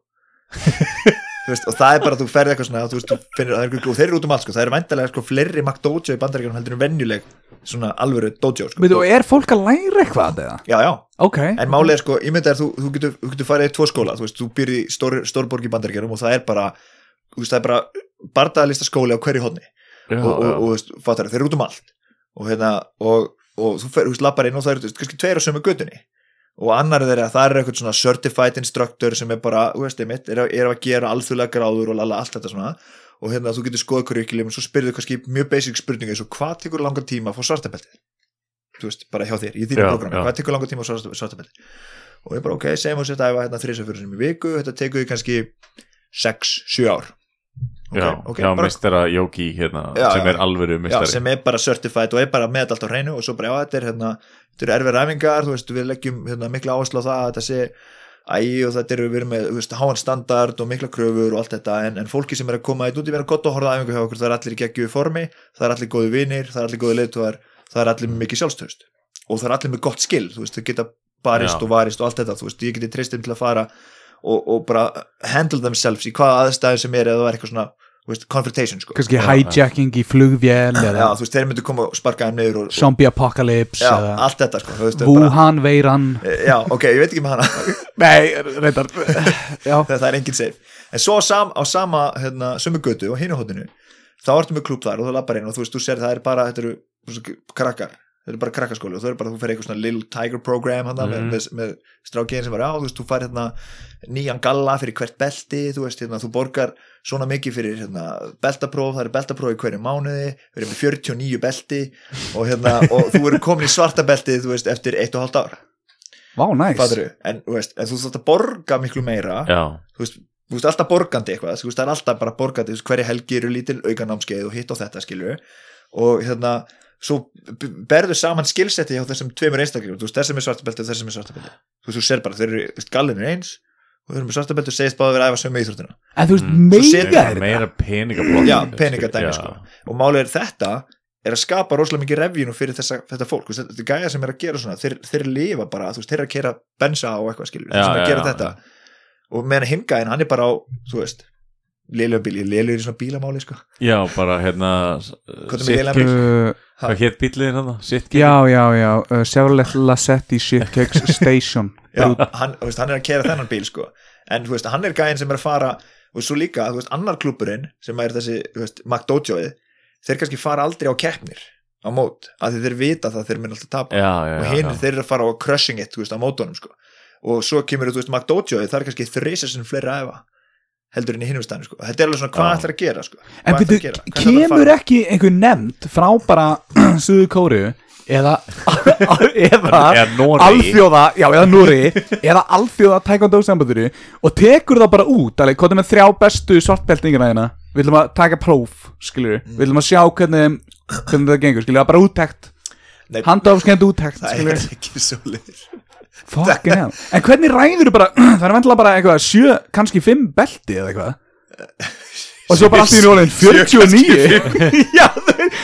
þú veist, og það er bara að þú ferð eitthvað svona, þú veist, þú finnir, það er og þeir eru út um allt, sko, það eru væntalega, sko, fleiri McDojo í bandaríkjunum heldur en venjuleg svona alvöru dojo, sko. Og er fólk að læra eitthvað eða? já, já, Ok. En málið er sko, ég myndi að þú, þú, getur, þú getur farið í tvo skóla, þú veist, þú býrð í stór, stórborg í bandaríkjunum og það er bara það er bara bardaðalista skóli á hverju hodni já, og, og, og, veist, fattar, þeir eru út um allt. Og hérna, og, og þú fer, þú veist, lappar inn og það eru kannski tveir á sömu götunni og annar þeirra, það er eitthvað svona certified instructor sem er bara, þú veist, einmitt, er, að- er að gera alþjóðlega gráður og lala, allt þetta svona. Og hérna, þú getur skoðað curriculum og svo spyrðu kannski mjög basic spurninga eins og hvað tekur langan tíma að fá svartabeltið? Þú veist, bara hjá þér, í þínu já. hvað tekur langan tíma að fá svartabeltið? Og ég bara, ok, segjum að þetta æfa hérna þrísa fyrir sem í viku, þetta tekur því kannski 6-7 ár Ok, Já, ok, hjá bara- mistara Jóki hérna, Já, sem já. er alvöru já, mistari sem er bara certified og er bara með allt á hreinu og svo bara, já, þetta er hérna eru erfið ræfingar, þú veist, við leggjum hérna, mikla áherslu á það, að þetta sé ægi og þetta eru, erum með, veist, háan standard og mikla kröfur og allt þetta en, en fólki sem er að koma í út í vera gott og horfa æfingu hjá okkur, það er allir í geggju formi það er allir góði vinir, það er allir góði leiðtúar það er allir með mikið sjálfstöðust og það er allir með gott skil, þú veist, þau geta barist Já. og varist og allt þetta, þú veist, ég geti treystið til að fara og, og bara handle themselves í hvaða aðstæðin sem er eða það er eitthvað svona, veist, confrontation sko. kannski hijacking í flugvél já, þú veist, þeir myndu koma og sparka þeim og zombie apocalypse já, eða allt þetta sko, veist, er bara, Wuhan veiran. Já, ok, ég veit ekki með hana. Nei, reyndar. Það er engin safe. En svo sam, á sama hérna, sömu götu og hinu hóttinu þá ertu með klúb þar og þú lappar inn og þú veist, þú sér það er bara, þetta eru krakkar þetta eru bara krakkaskóli og þú er bara, þú fer eitthvað svona Little Tiger Program hana, Mhm. með, með, með strákiðin sem var á, þú veist, þú fær hérna nýjan galla fyrir hvert belti þú veist, hérna, þú borgar svona mikið fyrir hérna, beltapróf, það er beltapróf í hverju mánuði, við erum með 49 belti og hérna, og þú eru komin í svarta belti, þú veist, eftir eitt og hálft ár. Vá, næs Fattarðu? en, þú veist, en þú þarft að borga miklu meira. Já, þú veist, þú veist alltaf borgandi eitthvað þú veist, það er alltaf bara borgandi, þú veist, hverju helgi eru lítil aukanámskeið og hitt og þetta skilur og hérna, svo berðu saman skilsetti hjá þessum tveimur einstaklega, þú veist, þessum er svartabelti og þessum er svartabelti. Þú veist, þú ser bara, þeir eru, þú veist, gallin er eins og þeir eru með svartabelti og segist báða að vera að æfa sömu íþróttina. En þú veist, Mm. meiga setur er þetta meira peningablokk. Já, peningadæmi, sko. og málið er þetta er að skapa rosalega mikið revjunu fyrir þessa, þetta fólk, veist, þetta er gæja sem er að gera svona. Þeir, þeir lifa bara, þú veist, þeir eru að kera bensa og eitthvað skilur, Já, sem er að gera já, þetta. og meðan hingæðin, hann er bara á þú veist, lélugur bíl ég lélugur í svona bílamáli, sko. Já, bara hérna er uh, Hvað hétt bíliðin hann? Sitki? já, já, já uh, Chevrolet Lassetti Shitcakes Station. Já, hann, veist, hann er að kera þennan bíl, sko. En veist, hann er gæðin sem er að fara og svo líka, þú veist, annar klúburinn sem er þessi, þú veist, McDojoið þeir kannski fara aldrei á keppnir á mót, af því þeir vita það þeir minn alltaf tapa. Já, já, og hinn þeir eru að fara á crushing it þú veist, á mótunum sko. og svo kemur þú veist McDojoy, það er kannski fleiri að æfa heldur en í hinnum stæðinu sko. þetta er alveg svona hvað ætlar að gera sko. En byrju, kemur ekki einhver nefnd frá bara Suðu Kóru eða eða alþjóða, já eða Núri eða alþjóða taekwondo sambanduru og tekur það bara út, alveg, hvað er með þrjá bestu svartbeltingina hérna, við viljum að taka próf, skilur, Mm. við viljum að sjá hvernig, hvernig það gengur, er bara úttekt. Nei, handafskend úttekt, það er ekki svo liður fucking hell, en hvernig ræður bara það er vendilega bara eitthvað sjö, kannski fimm belti eða eitthvað? Og svo bara allt í nólinn 49 já,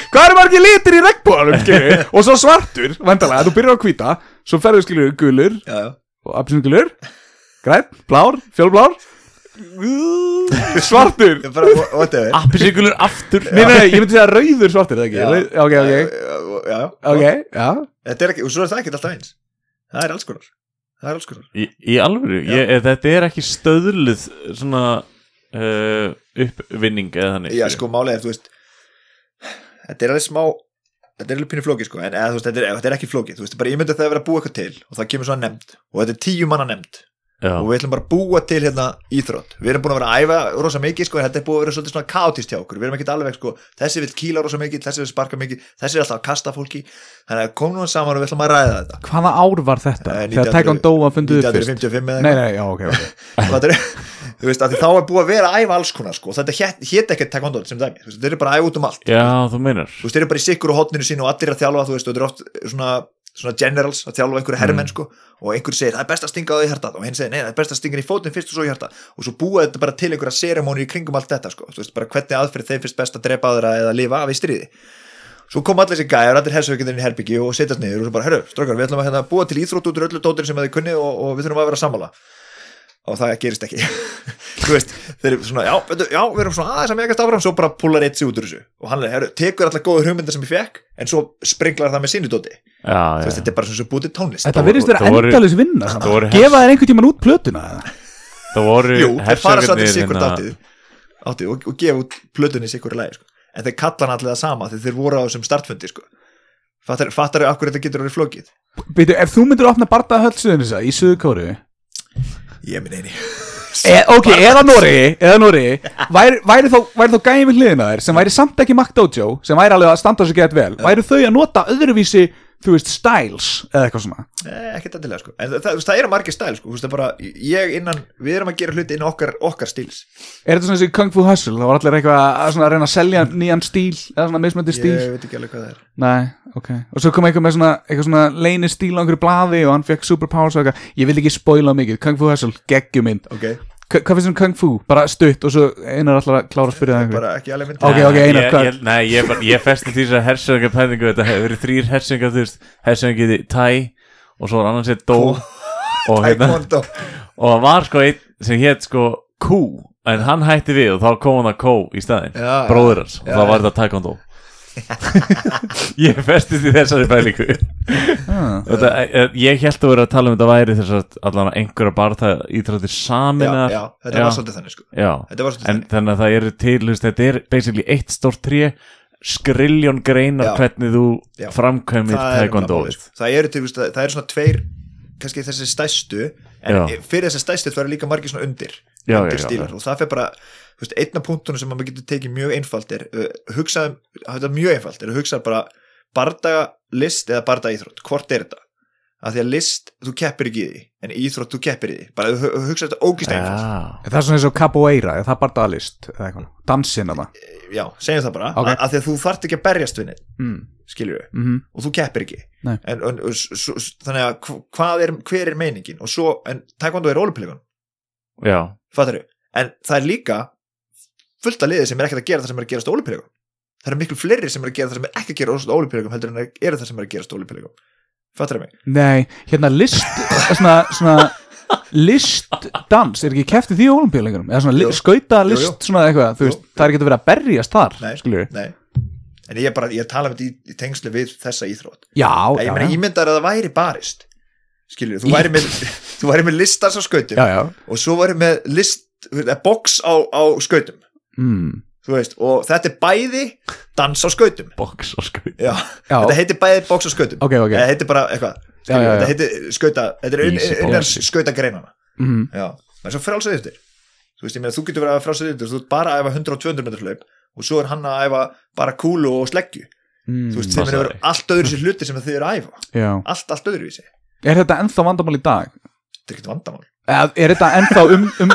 hvað eru margir litir í regnbóðanum skilur, og svo svartur, vendilega, þú byrjar á hvíta svo ferðu skilur gulur já, já. og appisingulur, græn, blár fjólblár. Svartur. Ég bara, whatever. Appisíkulur aftur. Nei, nei, ég myndi segja rauður svartur, eða ekki? Ok, ok, já, já, ok, já. Er og svo er það ekki alltaf eins það er alls konar. Það er alls konar. Í, í alvöru, ég, eh, þetta er ekki stöðluð svona uh, uppvinning eða þannig já, sko, er, þú veist þetta er alveg smá þetta er alveg pínu flókið, sko, en eða, þú veist, þetta, er, þetta er ekki flókið, þú veist, bara ég myndi að það er verið að búa eitthvað til og það kemur svona nefnd, og þetta er tíu manna nefnd já, og við ætlum bara að búa til hérna íþrótt. Við erum búin að vera að æfa rosa mikið sko, þetta er búið að vera svolítið svona kaotist hjá okkur. Við erum ekkert alveg sko, þessi vil kýla rosa mikið þessi vil sparka mikið, þessi er alltaf að kasta fólki. Þannig að komum við saman og við ætlum að ræða þetta. Hvaða ár var þetta? Eh, Þegar 1900 Taekwondo var fundið upp fyrst. 1955 eða eitthvað. nei, já, ok, ok. Hvað er, þú veist, að þá er búið að vera að æfa alls konar sko, þetta hét, hét ekkert taekwondo sem dæmi, þeir eru bara að æfa út um allt. Já, þú veist, þeir eru bara í sikkur og hotninu sínu og allir að þjálfa, þú veist, og þetta er oft svona, svona generals að þjálfa einhverju hermenn, sko og einhver segir, það er best að stinga á því hjartað. Og hinn segir, nei, það er best að stinga í fótinn fyrst og svo í hjartað. Og svo búa þetta bara til einhverja seremóni í kringum allt þetta, sko, þú veist, bara hvernig aðferð þeim fyrst best að drepa aðra eða lifa af í stríði. Svo kom allir þessi gæjar, allir helsaukinir í herbyggi og setjast niður og svo bara, herru, strókar, við ætlum að hérna, búa til íþrótt út úr öllu dótir sem þið kunni og, og við þurfum að vera sammála og það gerist ekki. Þú veist, þeir eru svona, já, veitu, já við erum svona aðeins að megast áfram, svo bara púlar eitt sig út úr þessu. Og hann er, tekur allar góður hugmyndir sem ég fekk en svo springlar það með sínu dóti. Já, þú veist, þetta er bara svona svo búið til tónlist. Þetta virðist vera endalus vinna Gefa þér einhvern tímann út plötuna eða? það voru Jú, þeir fara svo hersökarnir sikkurt hérna- áttið, áttið og, og gefa út plötunni sikkurt lægi sko. en þeir kalla hann allir það sama þegar þeir voru á þessum startfundi sko. fattar, fattar af hverju þetta getur orðið flókið? Beidu, ef þú myndir opna bardaða hölsuðin þessa í Suðu Kóru ég minn eini e, Ok, eða Nóri Eða Nóri Væri, væri þá, væri þá gæmi hliðina þér sem væri samt ekki McDojo sem væri alveg að standa sér gett vel væri þau að nota öðruvísi þú veist, styles eða eitthvað svona? Nei, ekkert endilega sko. En það, það, það eru margir stæl sko. Þú veist það er bara Ég innan Við erum að gera hluti innan okkar, okkar stíls. Er þetta svona þessi Kung Fu Hustle? Það var allir eitthvað að, svona, að reyna að selja nýjan stíl eða svona mismöndi stíl? Ég veit ekki alveg hvað það er. Nei, ok. Og svo kom eitthvað með svona, eitthvað svona leini stíl á einhverju blaði og hann fekk superpowers og eitthvað. Ég vil ekki spoila mikið, Kung Fu Hustle, geggjumynd Ok. Hva- Hvað finnst þér um Kung Fu? Bara stutt og svo einar allar að klára að spyrja það einhver Bara ekki alveg mynd Ok, ok, Einar, ég, hvað- ég, Nei, ég, bara, ég festi því að hersöðingar pælingu Þetta hefur verið þrýr hersöðingar Þú veist, hersöðingar Thai Og svo var annan sér Dó og, hérna, og það var sko einn sem hétt sko Kú En hann hætti við og þá kom hann að Kó í staðinn Já, Bróður hans Og þá var þetta Taekwondo Ég festist í þessari pælingu ah. þetta, eh, Ég held að vera að tala um þetta væri þess að allan einhverja barða íþróttir Já, saminar já, þetta var svolítið þannig sko Já, Þetta var svolítið en þannig að það eru til þú veist, þetta er basically eitt stórt tré skriljón greinar Já. hvernig þú Já. framkvæmir það er taekwondo málið, sko. það eru til, veist, það eru svona tveir kannski þessi stæstu en Já. fyrir þessi stæstu það eru líka margir svona undir Já, undir já, já, stílar og það fer bara veist, einn af punktunum sem maður getur tekið mjög einfalt er uh, hugsaðum, þetta er mjög einfalt er að hugsa bara bardaga list eða bardaga íþrótt, hvort er þetta? Að því að list, þú keppir ekki í því en íþrótt, þú keppir í því, bara hu- hugsa þetta ógist einfalt, Já, Það er svona eins og capoeira, er það dagalist eða eitthvað, dansinn að það já, segjum það bara. Ok. að, því að þú þarft ekki að berjast við neitt mm. skiljur við, mm og þú keppir ekki. En, en, og s- s- þannig að er, hver er meiningin? Og svo, en taekwondo er ólupilíkun já, fattar en það er líka fullt af liði sem er ekkert að gera það sem er að gerast á ólupilíkum það eru miklu fleiri sem er að gera það sem er ekki að gera á ólupilíkum heldur en er það sem er að gerast á ólupilíkum fattar mig? Nei, hérna list svona, svona listdans, er ekki keftið því olimpíuleikunum eða svona skauta list svona eitthvað, þú Jú, veist, það er ekki að vera að berjast þar, Nei. Nei. en ég er bara, ég er að tala um þetta í, í tengslu við þessa íþrótt. Já, ég já, meina, já, ímyndar að það væri barist skilur, þú væri með með listans á skautum já, já. og svo væri með list, eða box á, á skautum Mm. veist, og þetta er bæði dans á skautum box og sko já, já. þetta heitir bæði box á skautum ok, ok þetta heitir bara eitthvað þetta heitir skauta, þetta er Easy innan boxy. skauta greinana mm. já, en svo frálsað eftir þú veist, meina, þú getur verið að frálsað eftir þú ert bara að æfa 100 og 200 metrar hlaup og svo er hann að æfa bara kúlu og sleggju Mm. þú veist, það þeim er sagði. allt öðru sér hluti sem þið eru að æfa Já. allt, allt öðruvísi, Er þetta ennþá vandamál í dag? þetta er ekkert vandamál Eða, er þetta ennþá um, um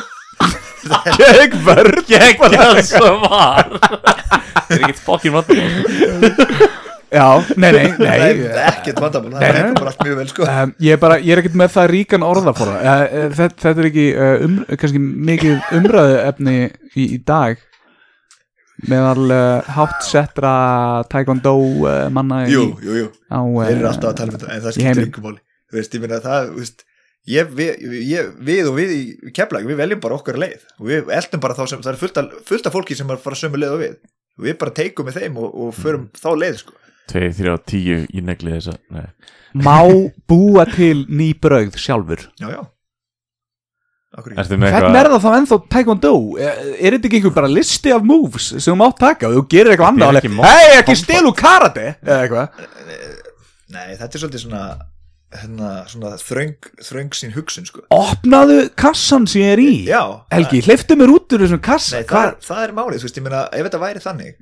Geggverð Geggverð sem var. Það er ekkert fokkin vandamál Já, nei, nei, Nei, nei ekkert vandamál, það er eitthvað bara allt mjög vel sko. Um, ég, er bara, ég er ekkert með það ríkan orðafóra uh, uh, þetta, þetta er ekki uh, um, kannski mikið umræðu efni í, í dag. Meðal uh, hátt settra taekwondo uh, manna jú, jú, jú, á uh, þeir eru alltaf að tala um þetta en það skiptir ykkur máli. Þú veist, ég meina það, þú veist ég, við, ég, við og við í keflag við veljum bara okkar leið. Og við eldum bara þá sem, það er fullt af, fullt af fólki sem er að fara sömu leið og við. Og við bara teikum með þeim og, og förum þá leið sko. 2, 3 og 10 í negli þessa Nei. má búa til ný brauð sjálfur? Já, já. Hvernig er það þá ennþá taekwondo? Er, er þetta ekki einhver bara listi af moves sem þú mátt taka? Og þú gerir eitthvað annað hei ekki stilu karate eða eitthvað? Nei, þetta er svolítið svona, hérna, svona þröng, þröng sín hugsun sko. opnaðu kassan sem ég er í. Já, Helgi, hleyftu mér út úr þessum kassa. Nei, það, er, það er málið, þú veist, ég meina ef þetta væri þannig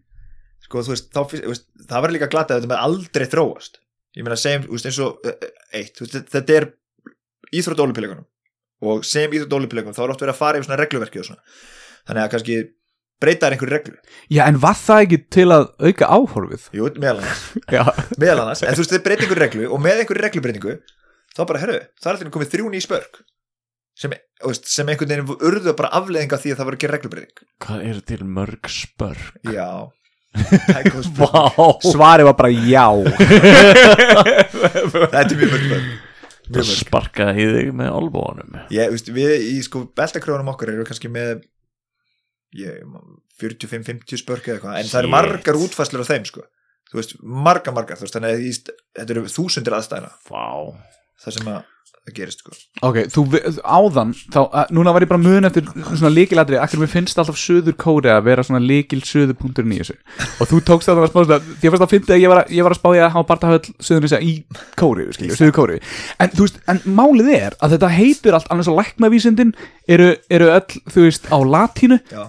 sko, veist, þá, veist, það var líka glatað að þetta með aldrei þróast. Ég meina, segjum, þú veist, eins og uh, eitt, þú veist, þetta er íþrótt ólipíleikunum og segjum íþrótt ólipíleikunum, þá er oft verið að fara yfir svona regluverki og svona, þannig að kannski breytaðar einhverju reglu, Já, en var það ekki til að auka áhorfið? jú, meðal annars. Já, meðal annars, en þú veist, þið breyta einhverju reglu og með einhverju reglubreitingu, þá bara, herru það er alltaf komið þrjú ný spörk sem, veist, sem einhvern veginn urðu bara afleðinga því að það var ekki reglubreiting. Hvað eru til mörg spörg? já, svarið var bara já. Þetta er mjög mörg börn Það sparkaði í þig með albóanum ég, veist, við í sko beltakröfunum okkar eru kannski með 45-50 spörk eða eitthvað en það eru Shit. margar útfæslur á þeim sko. Þú veist, margar margar þú veist, þannig að þetta eru þúsundir aðstæðina Vá. Það sem að það gerist sko. Ok, þú áðan þá, að, núna var ég bara mun eftir svona líkilatri akkur mér finnst alltaf söður kóri að vera svona líkil söður punkturinn í þessu? Og þú tókst það að spá þetta því að fannst að finna að ég var, að- ég var að spá ég að hafa barndahöll söður þess í kóri, skilju, söður kóri en þú veist, en málið er að þetta heitir allt annars að læknavísindin eru, eru öll, þú veist, á latínu. Já,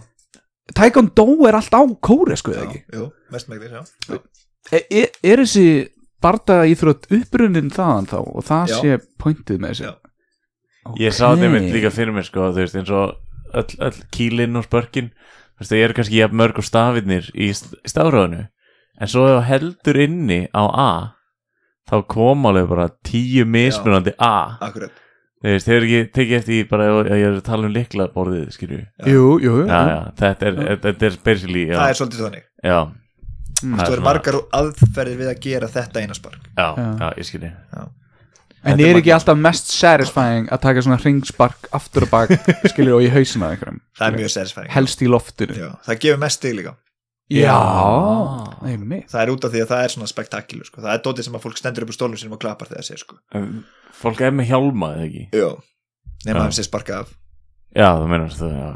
Taekwondo er allt á kóri, sko, eða já, ekki? jú, mest megnis, já, já. er, er, er þessi bardaða íþrótt upprunnin þaðan þá? Og það Já. sé pointið með þessu? Já. Ég sá þetta einmitt líka fyrir mér sko, þú veist, eins og öll, öll kýlinn og spörkin þú veist, það eru kannski jafn mörg og stafinnir í, st- í stafráðinu en svo ef þú heldur inni á A þá kom alveg bara tíu mismunandi A. Akkurat þeir eru ekki tekið eftir í bara að ég er að tala um likla borðið, skilju. Jú, jú, jú. Já, já, þetta er, þetta er basically já, það er svolítið þannig. Já, Mm. það er eru svona- margar aðferðir við að gera þetta eina spark. Já, Já. já, ég skilji. En Þetta er ekki alltaf mest satisfying að taka svona ringspark aftur og bak skilur og í hausina einhverjum? Það er mjög satisfying. Helst í loftinu. Já, það gefur mest stig líka Já, Já. það er mitt það er út af því að það er svona spektakilu sko. það er dótið sem að fólk stendur upp á stólum sinum og klappar þegar það sé sko. Fólk er með hjálma, eða ekki? Jó. nema þeim sé sparka af Já, það meinar þú já,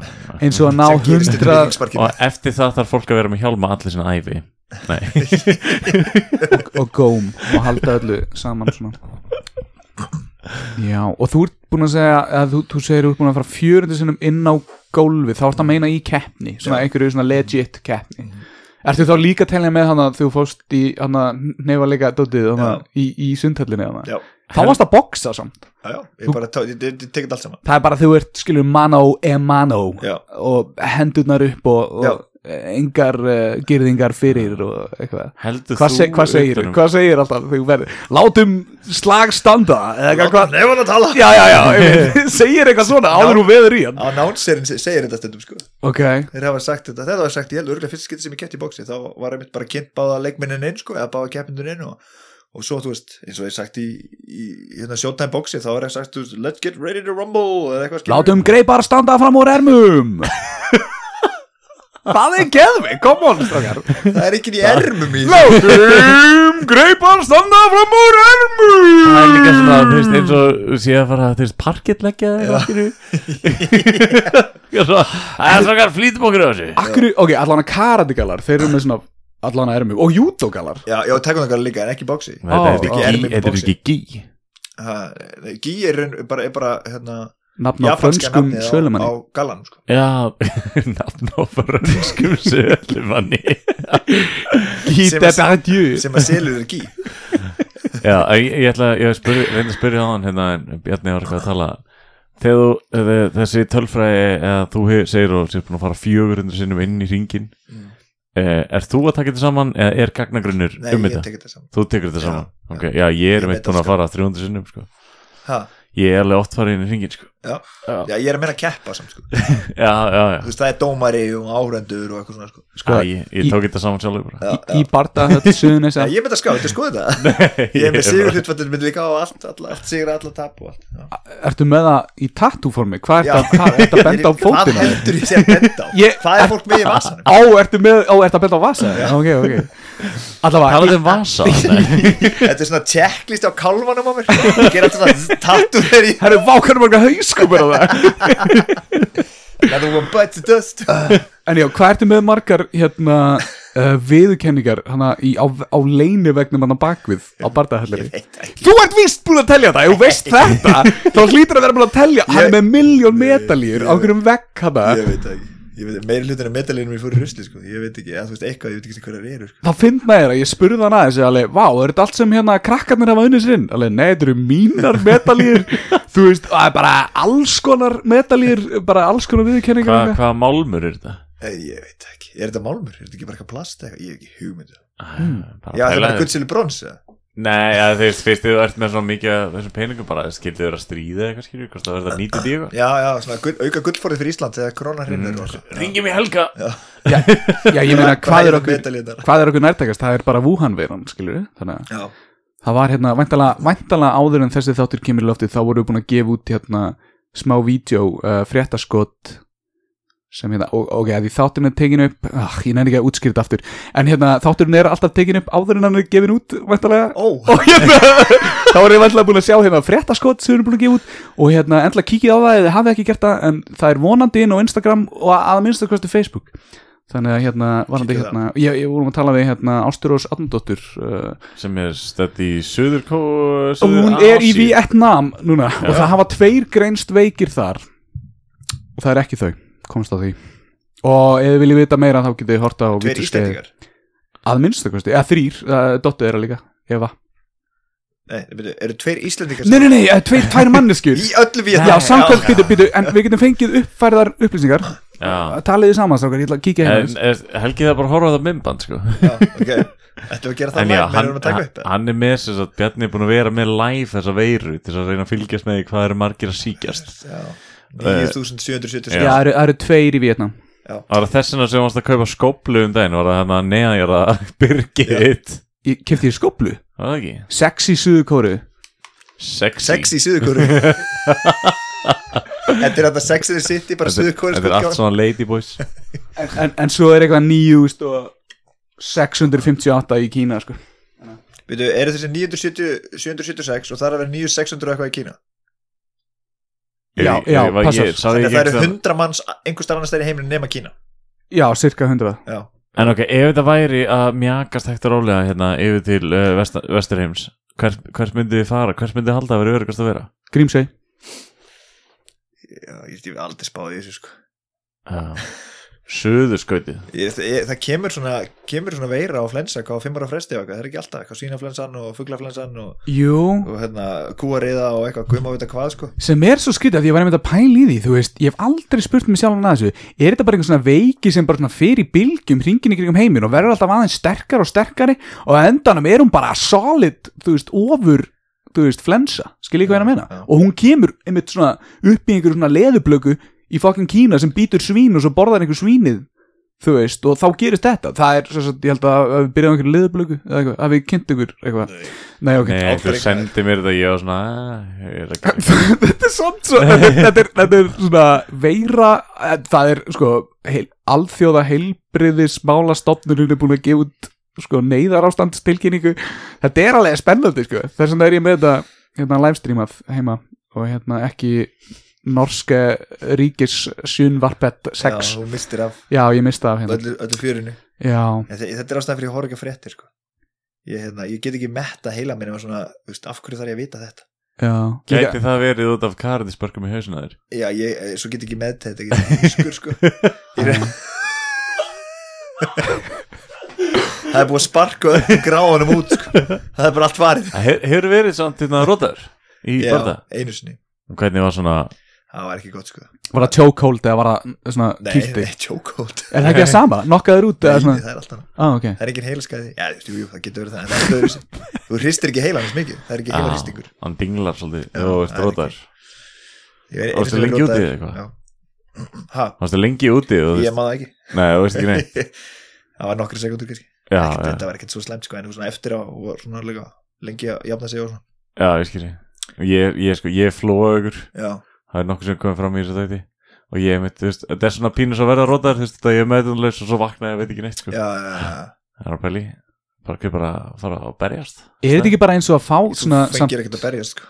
eins og að ná sem gerist í 100 ríkingsparkinu Og eftir það þarf fólk að vera með hjálma allir sinna æfi Nei, og góm og halda öllu saman svona Já, og þú ert búin að segja að þú, þú segir þú ert búin að fara 400 sinnum inn á gólfi, þá ert að meina í keppni svona einhverju svona legit keppni. Ertu þá líka að telja með hana þegar þú fóst í hana neyfa leika dótið hana, Já. í, í sundhöllinni hana? Já, Þá varst að boksa samt. Já, já, ég bara tekið allt saman. Það er bara að þú ert skilur mano e mano já, og hendurnar upp og, og engar uh, girðingar fyrir og eitthvað. Heldur Hvað, þú seg, hvað segir, hvað segir alltaf verður, látum slag standa eða eitthvað, hvað, nefn að tala. Já, já, já, segir eitthvað svona áður og veður í hann. Announcerin se- segir þetta stundum sko. Ok, Þeir hafa sagt þetta, þetta var sagt, ég held örgulega fyrst skipti sem ég kætti í bóksi, þá var einmitt bara kynnt báða leikminnin inn sko, eða báða keppindun inn og, og svo, þú veist, eins og ég sagt í, í, í hérna showtime bóksi, þá var ég sagt, let's get ready to rumble, eða eitthvað skilur. látum greipar standa fram úr ermum það er geðvig, come on strákar. Það er ekki í ermum í látum greipar standa fram úr ermum. Það er líka svona, þú veist, eins og sé að fara, þú veist, parkettleggja eða eitthvað Það er svona flýtum okkur á þessu. Akkur, ok, allan að karatigalar þeir eru með svona allan að ermum og júdógalar Já, já, tekum það líka, en ekki bóksi. Þetta er ekki ermum í þetta er ekki gí Gí er, er bara, hérna, nafn á frönskum nafnið á, sölumanni á gallanum, sko. Já, nafn á frönskum sölumanni að- Depardieu sem að selur er Gí. Já, ég, ég ætla ég spyr, að spyrja á hann hérna en Bjarni var eitthvað að tala þegar þú, þessi tölfræði eða þú hef, segir og sér búin að fara 400 sinnum inn í ringin Mm. eh, er þú að taka þetta saman eða er gagnagrunnur Nei, um ég þetta? tek þetta saman. Þú tekur þetta saman? já. Ok, já, ég er Ég meitt búin að fara 300 sinnum sko. Ha, Ég er alveg oft farið inn í ringin sko. já. Já. já, ég er að meina keppa samt, sko. Já, já, já, Þú veist, það er dómari og áhrendur og eitthvað svona, sko. Sko, Æ, ég, ég í- tók þetta saman sjálfur bara í, í bardaðhöll suðunis Já, ég myndi að ská, þetta skoðu þetta Ég er með sigur hlutfættir myndi líka á allt, allt, allt sigur, allt tap og allt já. Ertu með það í tattooformi? Hvað Já. ertu að, ertu að benda á Hvað fótinn? heldur ég sé að benda á? Ég- Hvað er fólk með í vasanum? Á, ertu með, á, ertu að benda á vasa? Já, ok, ok Allavega, Talaðu um vasa. Þetta er svona checklist á kálfanum á mér. Gera þetta svona tattu þegar ég herru, vákanum marga hauskúpur á það? Another one bites the dust. En já, hvað ertu með margar, hérna, uh, viðurkenningar hana, í, á, á leini vegnum hann á bakvið á ekki. Þú ert víst búin að telja það, ef þú veist þetta. Þá hlýtur að vera búin að telja. Hann er með miljón medalíur á hverjum vegg hana. Ég veit ekki meiri hlutin af medalínum ég fór í rusli sko. ég veit ekki, eða þú veist eitthvað, ég veit ekki hverjar eru sko. þá finn maður að ég spurði hann aðeins alveg, vá, er þetta allt sem hérna krakkarnir hafa unnið sér inn? Alveg, nei, þetta eru mínar medalíur þú veist, það er bara alls konar medalíur, bara alls konar viðurkenningar Hvað og eitthvað. hva málmur er þetta? Ég veit ekki, er þetta málmur? Er þetta ekki bara eitthvað plast? Eitthvað? Ég hef ekki hugmyndu Hmm. Já, það er bara guldsili brons eða? Nei, ja, þú veist, fyrst þið þú ert með svona mikið af þessum peningum bara, skildið vera að stríða eitthvað skilur, hvort það verður að nýta því eitthvað Já, já, svona gull, auka gullforðið fyrir Ísland þegar korona hrinnur Mm. og svona. Ringi mig Helga Já, ég meina, hvað er okkur hvað er okkur nærtækast? Það er bara Wuhan-veiran, við? Þannig að Já, það var hérna, væntalega áður en þessi þáttur kemur í loftið, þá voru við búin að gefa út hérna smá vídeo, uh, fréttaskot sem hérna, og, ok, að því þátturinn er tekin upp ah, ég nefnir ekki að útskýra þetta aftur. En hérna, þátturinn er alltaf tekin upp áður en hann er gefin út, væntalega ó, og hérna, þá er ég væntalega búin að sjá hérna fréttaskot sem við erum búin að gefa út. Og hérna, endla kíkið á það eða hafið ekki gert það en það er vonandi inn á Instagram og að minnstu kosti Facebook. Þannig að hérna, varandi hérna ég, ég vorum að tala við hérna Ásturós Adnadóttur uh, sem er stödd í Suður Kó og hún er í Vietnam núna. Og Já. það hafa tveir greinst veikir þar. Og það er ekki þau komst á því. Og ef þið viljið vita meira þá getið þið horta á tveir íslendingar. Að minnstu kosti, eða þrýr, Dottu er að líka. Eva, Nei, eru tveir Íslendingar Nei, nei, nei, tveir, tvær manneskjur. Í öllu við Já, samkvæmt, býtu, býtu, en við getum fengið uppfærðar upplýsingar. Já. Taliði saman, strákar, ég ætla að kíkja En hérna er, Helgi það bara að horfa á það myndband sko. Já, ok. Ættu að gera það En já, live, menn hann, erum að taka upp hann er með þess að Bjarni er búin að vera með live þessa veiru til að reyna að fylgjast með því hvað eru margir að síkjast Já, 9777 Já, það eru, eru tveir í Vietnam Það var þess vegna sem varst að kaupa skóplu um daginn? Var það hérna neðanjara byrgið þitt Ég kefti þér skóplu? Var það ekki? Sexy suðukóru Sexy. Sexy suðukóru Þetta er þetta Sex in the City bara suðukóru þetta er allt svona ladyboys en, en svo er eitthvað 9658 í Kína sko. Veitu, eru þessi 970, 776 og það er að vera 9600 eitthvað í Kína Já, já, ég var- passar. ég- sá Þannig ég að það eru 100 manns einhver starf annars stæri heiminu nema Kína Já, cirka 100 Já, En ok, ef þetta væri að mjakast hægt og rólega hérna yfir til uh, vest, Vesturheims hvert, hvert myndið þið fara? Hvert myndið þið halda að vera örugast að vera? Grímsey já ég ég hef aldrei spáði í þessu sko Uh, Suðurskautið. Það kemur svona, kemur svona veira á flensa hvað á 5 ára fresti og eitthvað, það er ekki alltaf eitthvað. Svínaflensan og fuglaflensan og, Jú, og hérna kúariða og eitthvað. Guðma vita hvað sko. Sem er svo skrítið að ég var einmitt að pæla í því þú veist, ég hef aldrei spurt mig sjálf að þessu. Er þetta bara einhver svona veiki sem bara svona fer í bylgjum hringin í kringum heiminn og verður alltaf aðeins sterkar og sterkari og endanum er hún bara solid, þú veist, ofur þú veist, flensa, skil ég hvað ég er að meina? Já. og hún kemur einmitt svona upp í einhver svona leðublöku í fokkin Kína sem býtur svín og svo borðar einhver svínið þú veist, og þá gerist þetta. Það er, svo að ég held að við byrjaðum einhver leðublöku eða eitthvað, að við kynnt ykkur eitthvað. Nei, ok, Nei, einhver Áfram. sendi mér þetta ég var svona "Ah, ég er þetta er samt svo þetta, er- þetta, er, þetta er svona veira eh, það er sko heil, alþjóða heilbriðis málastofnunum er búin að gefa út sko neyðarástandstilkynningu. Þetta er alveg spennandi sko. Þess vegna er ég með þetta hérna livestreamað heima og hérna ekki norske ríkis sjunvarpet 6 Já, já, þú mistir af. Ég mista af hérna. Öllu, öllu fjörinu já, En þe- Þetta er ástæðan fyrir að horfa ekki að fréttir sko. Ég, hérna, ég get ekki metta heila minn um svona, þú veist, af hverju þarf ég að vita þetta? Já. Gæti það verið út af karadisbörkum í hausuna þér? Já, ég, eh, svo get ég ekki með þetta ekki skur sko. Ég er, Það er búið að sparka öllum gráðunum út sko. Það er bara allt farið. He- Hefur verið samt hérna rótar í Já, barða? einu sinni. Hvernig var svona Það var ekki gott sko. Var það chokehold eða var það svona Nei, kýlti nei, chokehold. Er það ekki að sama, nokkaður út Nei, svona? það er alltaf ah, ok, Það er engin heilaskæði Já, jú, jú, það getur verið það en það er öðruvísi. Þú hristir ekki heilan eins mikið. Það er ekki heila hristingur Hann dinglar svolítið. Þú veist það er rótar einu sinni lengi úti eða eitthvað? Já. Ha, Varstu lengi úti ég maður það ekki. Nei, þú veist ekki neitt. Það var nokkri sekundur kannski. Þetta var ekkert svo slemt sko En eftir á lengi að jafna sig og svona. Já, ég skilji Ég, ég sko, ég flóa ykkur Já, Það er nokkuð sem komið fram í þessu þætti. Og ég mitt, þú veist, þetta er svona pínus að verða rótar Þú veist, þetta ég er meðunlegs og svo vakna ég veit ekki neitt sko. Já, já, já. Það er að pæli Bara ekki bara að fara að berjast? Er þetta ekki bara eins og að fá Þú svona samt, fengir ekkert að berjast sko.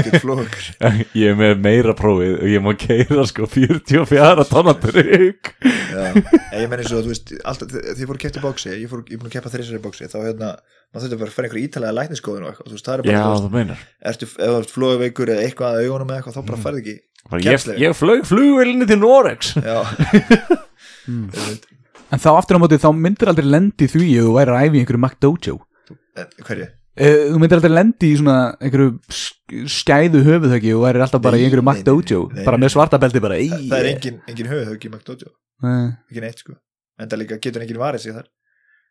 Ekkert flókur Ég er með meira prófið og ég má keira sko 44 tonna trygg Já, En ég menn eins og þú veist alltaf, Því ég fór að kepta í bóksi Ég fór að keppa þrísar í bóksi Þá hérna maður þurfti að fara einhver ítalega lækniskoðun og eitthvað Þú veist, það er bara Já, þú þú meinar. ertu, ef þú ert flóðveikur eða eitthvað að augunum eða eitthvað, þá bara færði ekki Bara, ég, ég flög flugvelinni til Norex Já, Mm. En þá aftur á móti þá myndir aldrei lendi því ef þú væri að æfi í einhverju McDojo en hverju? Eh, þú myndir aldrei lendi í svona einhverju sk- skæðu höfuðhöggi og væri alltaf bara í einhverju nei, McDojo nei, nei, bara með svarta belti bara Það, það er engin, engin höfuhögg í McDojo engin ekki neitt sko. En það líka getur engin varið sig þar.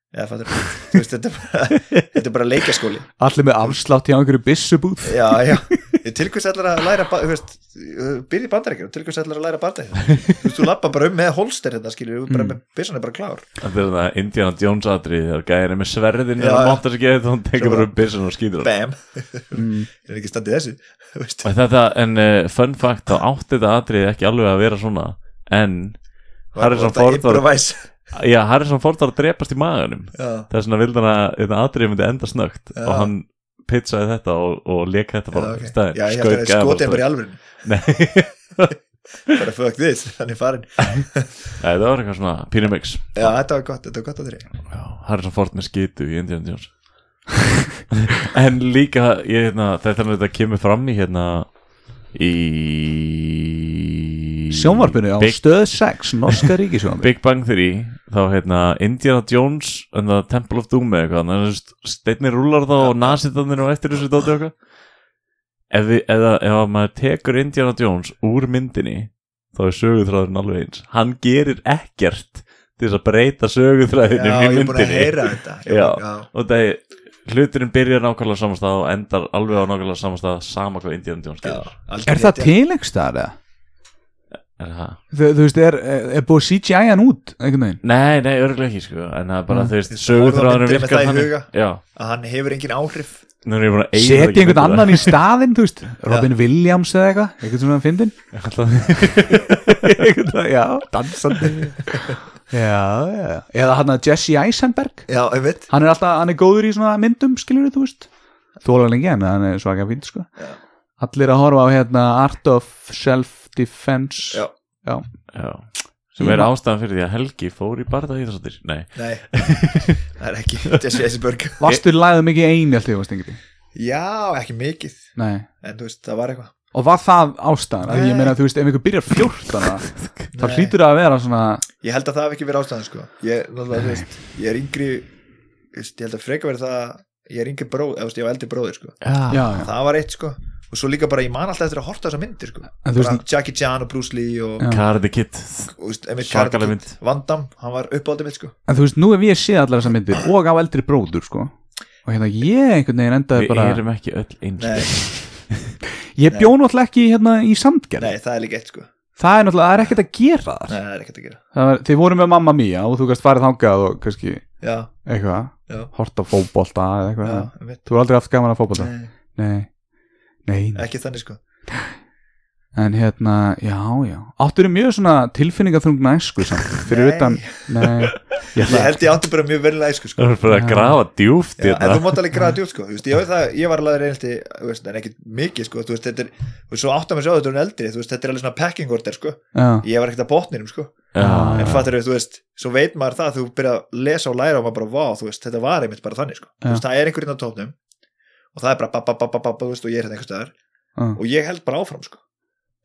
Þú veist þetta er bara þetta er bara leikaskóli allir með afslátt hjá einhverju byssubúð. Já já Ég til hvers ætlar að læra veist, byrja í bandaríkjum til hvers ætlar að læra bandaríkjum þú þú lappa bara um með holster hérna skilur bara Mm. með byssan er bara klár. Þetta er það Indiana Jones atrið þegar gæðin er með sverðin Já, og já. montar sig ekki þá tekur bara upp byssun og skýtur bam. Mm. er ekki standið En þetta, en uh, fun fact þá átti þetta atrið ekki alveg að vera svona en Harrison Ford þetta var, já, Harrison Ford var að drepast í maganum. Já. Þess vegna vildi hann að þetta atrið myndi enda snögt Já. og hann pizzaði þetta og, og leik þetta bara ok. í staðinn. já, ég Skaut held að gæða skotið bara í Nei, bara fuck this, hann er farin Nei, það var eitthvað svona Pínumix já, þetta var gott, þetta var gott að þeirri Já, Harrison Ford með skitu í Indiana Jones. En líka ég, hérna, þetta er kemur fram í hérna í sjónvarpinu á Big, stöð 6 norska ríkisjónvarpinu Big Bang Theory þá hérna Indiana Jones and the Temple of Doom eða eitthvað þannig að steinni rúlar þá og nasitanir og eftir þessu dóti við, eða, ef að maður tekur Indiana Jones úr myndinni þá er söguþráðurinn alveg eins. Hann gerir ekkert til þess að breyta ég í er búin að myndinni. heyra þetta. Ég Já. já. og það er hluturinn byrjar nákvæmlega samastað og endar alveg á nákvæmlega samastað sama hvað Indiana Jones Já, gerir. Er það rétt, já. til einhvers staðar eða? er það? Þú, þú veist, er, er búið CGI hann út einhvern veginn? Nei, nei, örgulega ekki sko. En það er bara, Mm. þú veist, með virkar. Já, að hann hefur engin áhrif. Er ég ekki einhvern annan í staðinn, þú veist Robin Williams eða eitthvað, eitthvað svona fyndin Einhvern veginn, Já, dansandi. Já, já, eða hann að Jesse Eisenberg. Já, einmitt. Hann er alltaf, hann er góður í svona myndum, skilur þú veist. Þólar lengi en hann er svaka fínt, sko. Já. Allir að horfa á hérna Art of Self-Defense. Já. Já, Já, sem er ástæðan fyrir því að Helgi fór í barða íþróttir Nei, Nei, það er ekki Jesse Eisenberg. Varstu lagðið mikið eini alltaf, þú varst yngri Já, ekki mikið. Nei. En þú veist, það var eitthvað. Og var það ástæðan? Að Ég meina, þú veist, ef einhver byrjar 14 þá hlýtur það að vera svona Ég held að það hef ekki verið ástæðan sko. Ég, veist, ég er yngri Ég held að freka verið það að Ég er yngri bróð, ég var eldri bróðir sko. Já, já, Það var eitt sko Og svo líka bara, ég man alltaf eftir að horta þessa myndir sko. Jackie Chan og Bruce Lee og. Karate Kid. Kid. Van Damme, hann var uppáldið mitt sko. En þú veist, nú hef ég séð allar þessar myndir og á eldri bróður, sko. Og hérna ég einhvern veginn endaði Við bara erum ekki öll eins. Ég bjó náttúrulega ekki hérna í Sandgerð. Nei, það er líka eitt sko. Það er náttúrulega, það er ekkert að gera þar. Nei, það er ekkert að gera. Það var, þið voru með mamma mía og þú kannst farið þangað og kannski Já, eitthvað, já, horta fótbolta eða eitthvað, já, einmitt. Þú hefur aldrei haft gaman að fótbolta? Nei, nei, nei, ekki þannig sko. En hérna, já, já. Áttur er mjög svona tilfinningaþrungna æsku samt, fyrir Nei. utan nei, ég held ég átti bara mjög verðilega æsku sko. Það er bara að grafa djúft Já, en þú hérna. mátt alveg græða djúpt sko, þú veist, ég, veit það, ég var alveg reynildi, veist, en ekkit mikið sko, þú veist, þetta er, þú veist, svo áttum að sjá þetta um eldri, þú veist, þetta er alveg svona packing order sko, já, ég var ekkit að botninum sko, Já, en já. fattur þú veist, svo veit maður það, þú byrja að lesa og læra og maður bara, vá, þú veist, þetta var einmitt bara þannig sko, þú veist, það er einhverjinn á tóknum og það er bara, ba, ba, ba, ba, ba, þú veist, og ég er hérna einhvers staðar já, og ég held bara áfram sko,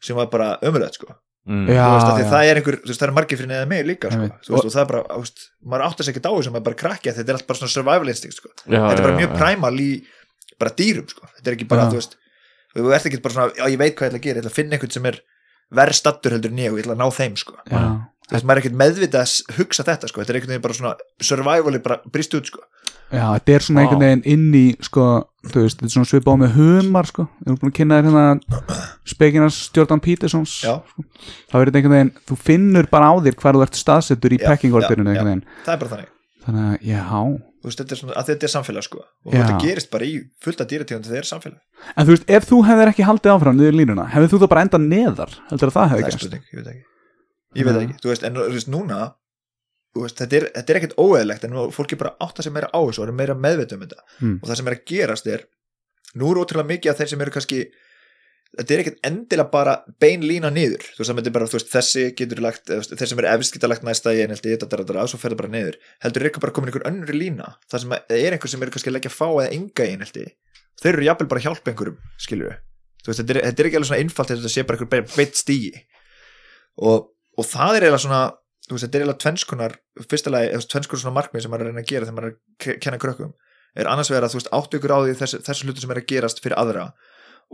sem var bara ömurlegt sko, Mm. já, þú veist, af því já. það er einhver, þú veist, það er margir fyrir neða mig líka sko, veist, og það er bara, þú veist, maður áttar sig ekki á þessu, maður er bara krakki, þetta er allt bara svona survival instinct sko Já, þetta er bara já, mjög já. primal í bara dýrum sko. þetta er ekki bara, Já. þú veist þú ert ekki bara svona, já ég veit hvað ég ætla að gera ég ætla að finna einhvern sem er verð stattur heldur en ég og ég ætla að ná þeim sko. þú veist, maður er ekkert meðvitað að hugsa þetta sko. þetta er einhvern veginn bara svona survivali bara brist út sko. Já, þetta er svona Vá. einhvern veginn inn í sko, þú veist, þetta er svona svipað á með humar sko, við erum búin að kynna þér hérna spekinars Jordan Petersons Já. sko. þá er þetta einhvern veginn, þú finnur bara á þér hvar þú ert staðsettur í já. einhvern veginn það er bara þannig þannig að, já, þú veist, þetta er, svona, að þetta er samfélag sko. og Já. þetta gerist bara í fullta dýratíðan þetta er samfélag, en þú veist, ef þú hefðir ekki haldið áfram niður línuna, hefðir þú þá bara endað neðar heldur að það hefði gæst ég veit ekki þú veist, en þú veist, núna veist, þetta, er, þetta er ekkert óeðlegt en nú- fólk er bara átt að sem meira á þessu og er meira meðvita um þetta. Hmm. og það sem er að gerast er nú er ótrúlega mikið af þeir sem eru kannski þetta er ekkert endilega bara bein lína niður, þú veist, það myndir bara, veist, þessi getur lagt, þeir sem eru efst geta lagt næsta í einhelti, þetta, svo fer það bara niður. Heldur er eitthvað bara komin einhver önnur lína það sem er einhver sem eru kannski að leggja fá eða enga í einhelti, þeir eru jafnvel bara að hjálpa einhverjum, veist, þetta er, þetta er ekki alveg svona einfalt þetta sé bara einhver beitt stíi og, og það er eiginlega svona þú veist, þetta er eiginlega lagi, eða tvenskunar svona markmið sem maður er að reyna að gera þegar maður er að ke- kenna krökkum. Er annars vegar að þú veist áttu ykkur á því þessu, þessu hlutu sem er að gerast fyrir aðra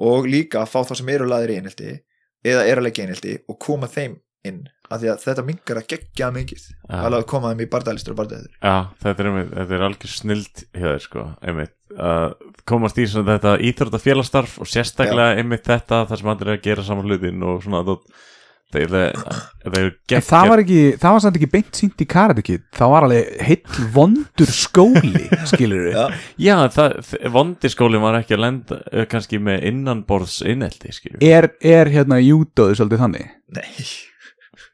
og líka að fá þá sem eru laðir í einhelti eða eru að leggja í einhelti og koma þeim inn af því að þetta mingar að gegja mikið. Já. alveg að koma þeim í bardalistur og bardæður Já, þetta er, er algjör snild hjá þér sko, einmitt. Að komast í svona þetta íþrótta félagsstarf og sérstaklega einmitt þetta þar sem allir er að gera saman hlutin og svona það, það er En það var ekki, það var samt ekki beint sínt í Karate Kid, það var alveg heill vondur skóli, skilur við Já, Já, það, vondiskólinn var ekki að lenda eh, kannski með innanborðs inneldi er, er hérna júdóðu svolítið þannig? Nei.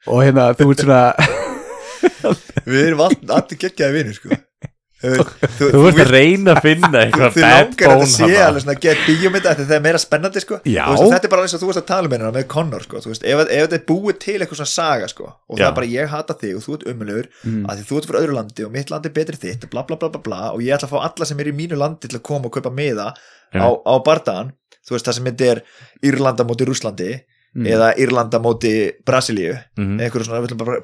Og hérna, þú ert svona Við erum all- allir geggjaði vinir sko Þú, þú, Þú ert að reyna að finna eitthvað bad langar að þetta sé alveg svona get bíómynda þetta er meira spennandi sko. Þú veist, Þetta er bara eins og þú veist að tala um hérna með Connor sko Þú veist, ef, ef þetta er búið til eitthvað svona saga sko og það Já. er bara ég hata þig og þú ert umulur Mm. því þú ert frá öðru landi og mitt landi er betri þitt bla bla bla bla bla og ég ætla að fá alla sem er í mínu landi til að koma og kaupa miða á, á bardagan þú veist það sem þetta er Írlanda móti Rúslandi Mm. eða Írlanda móti Brasilíu Mhm. einhverju svona,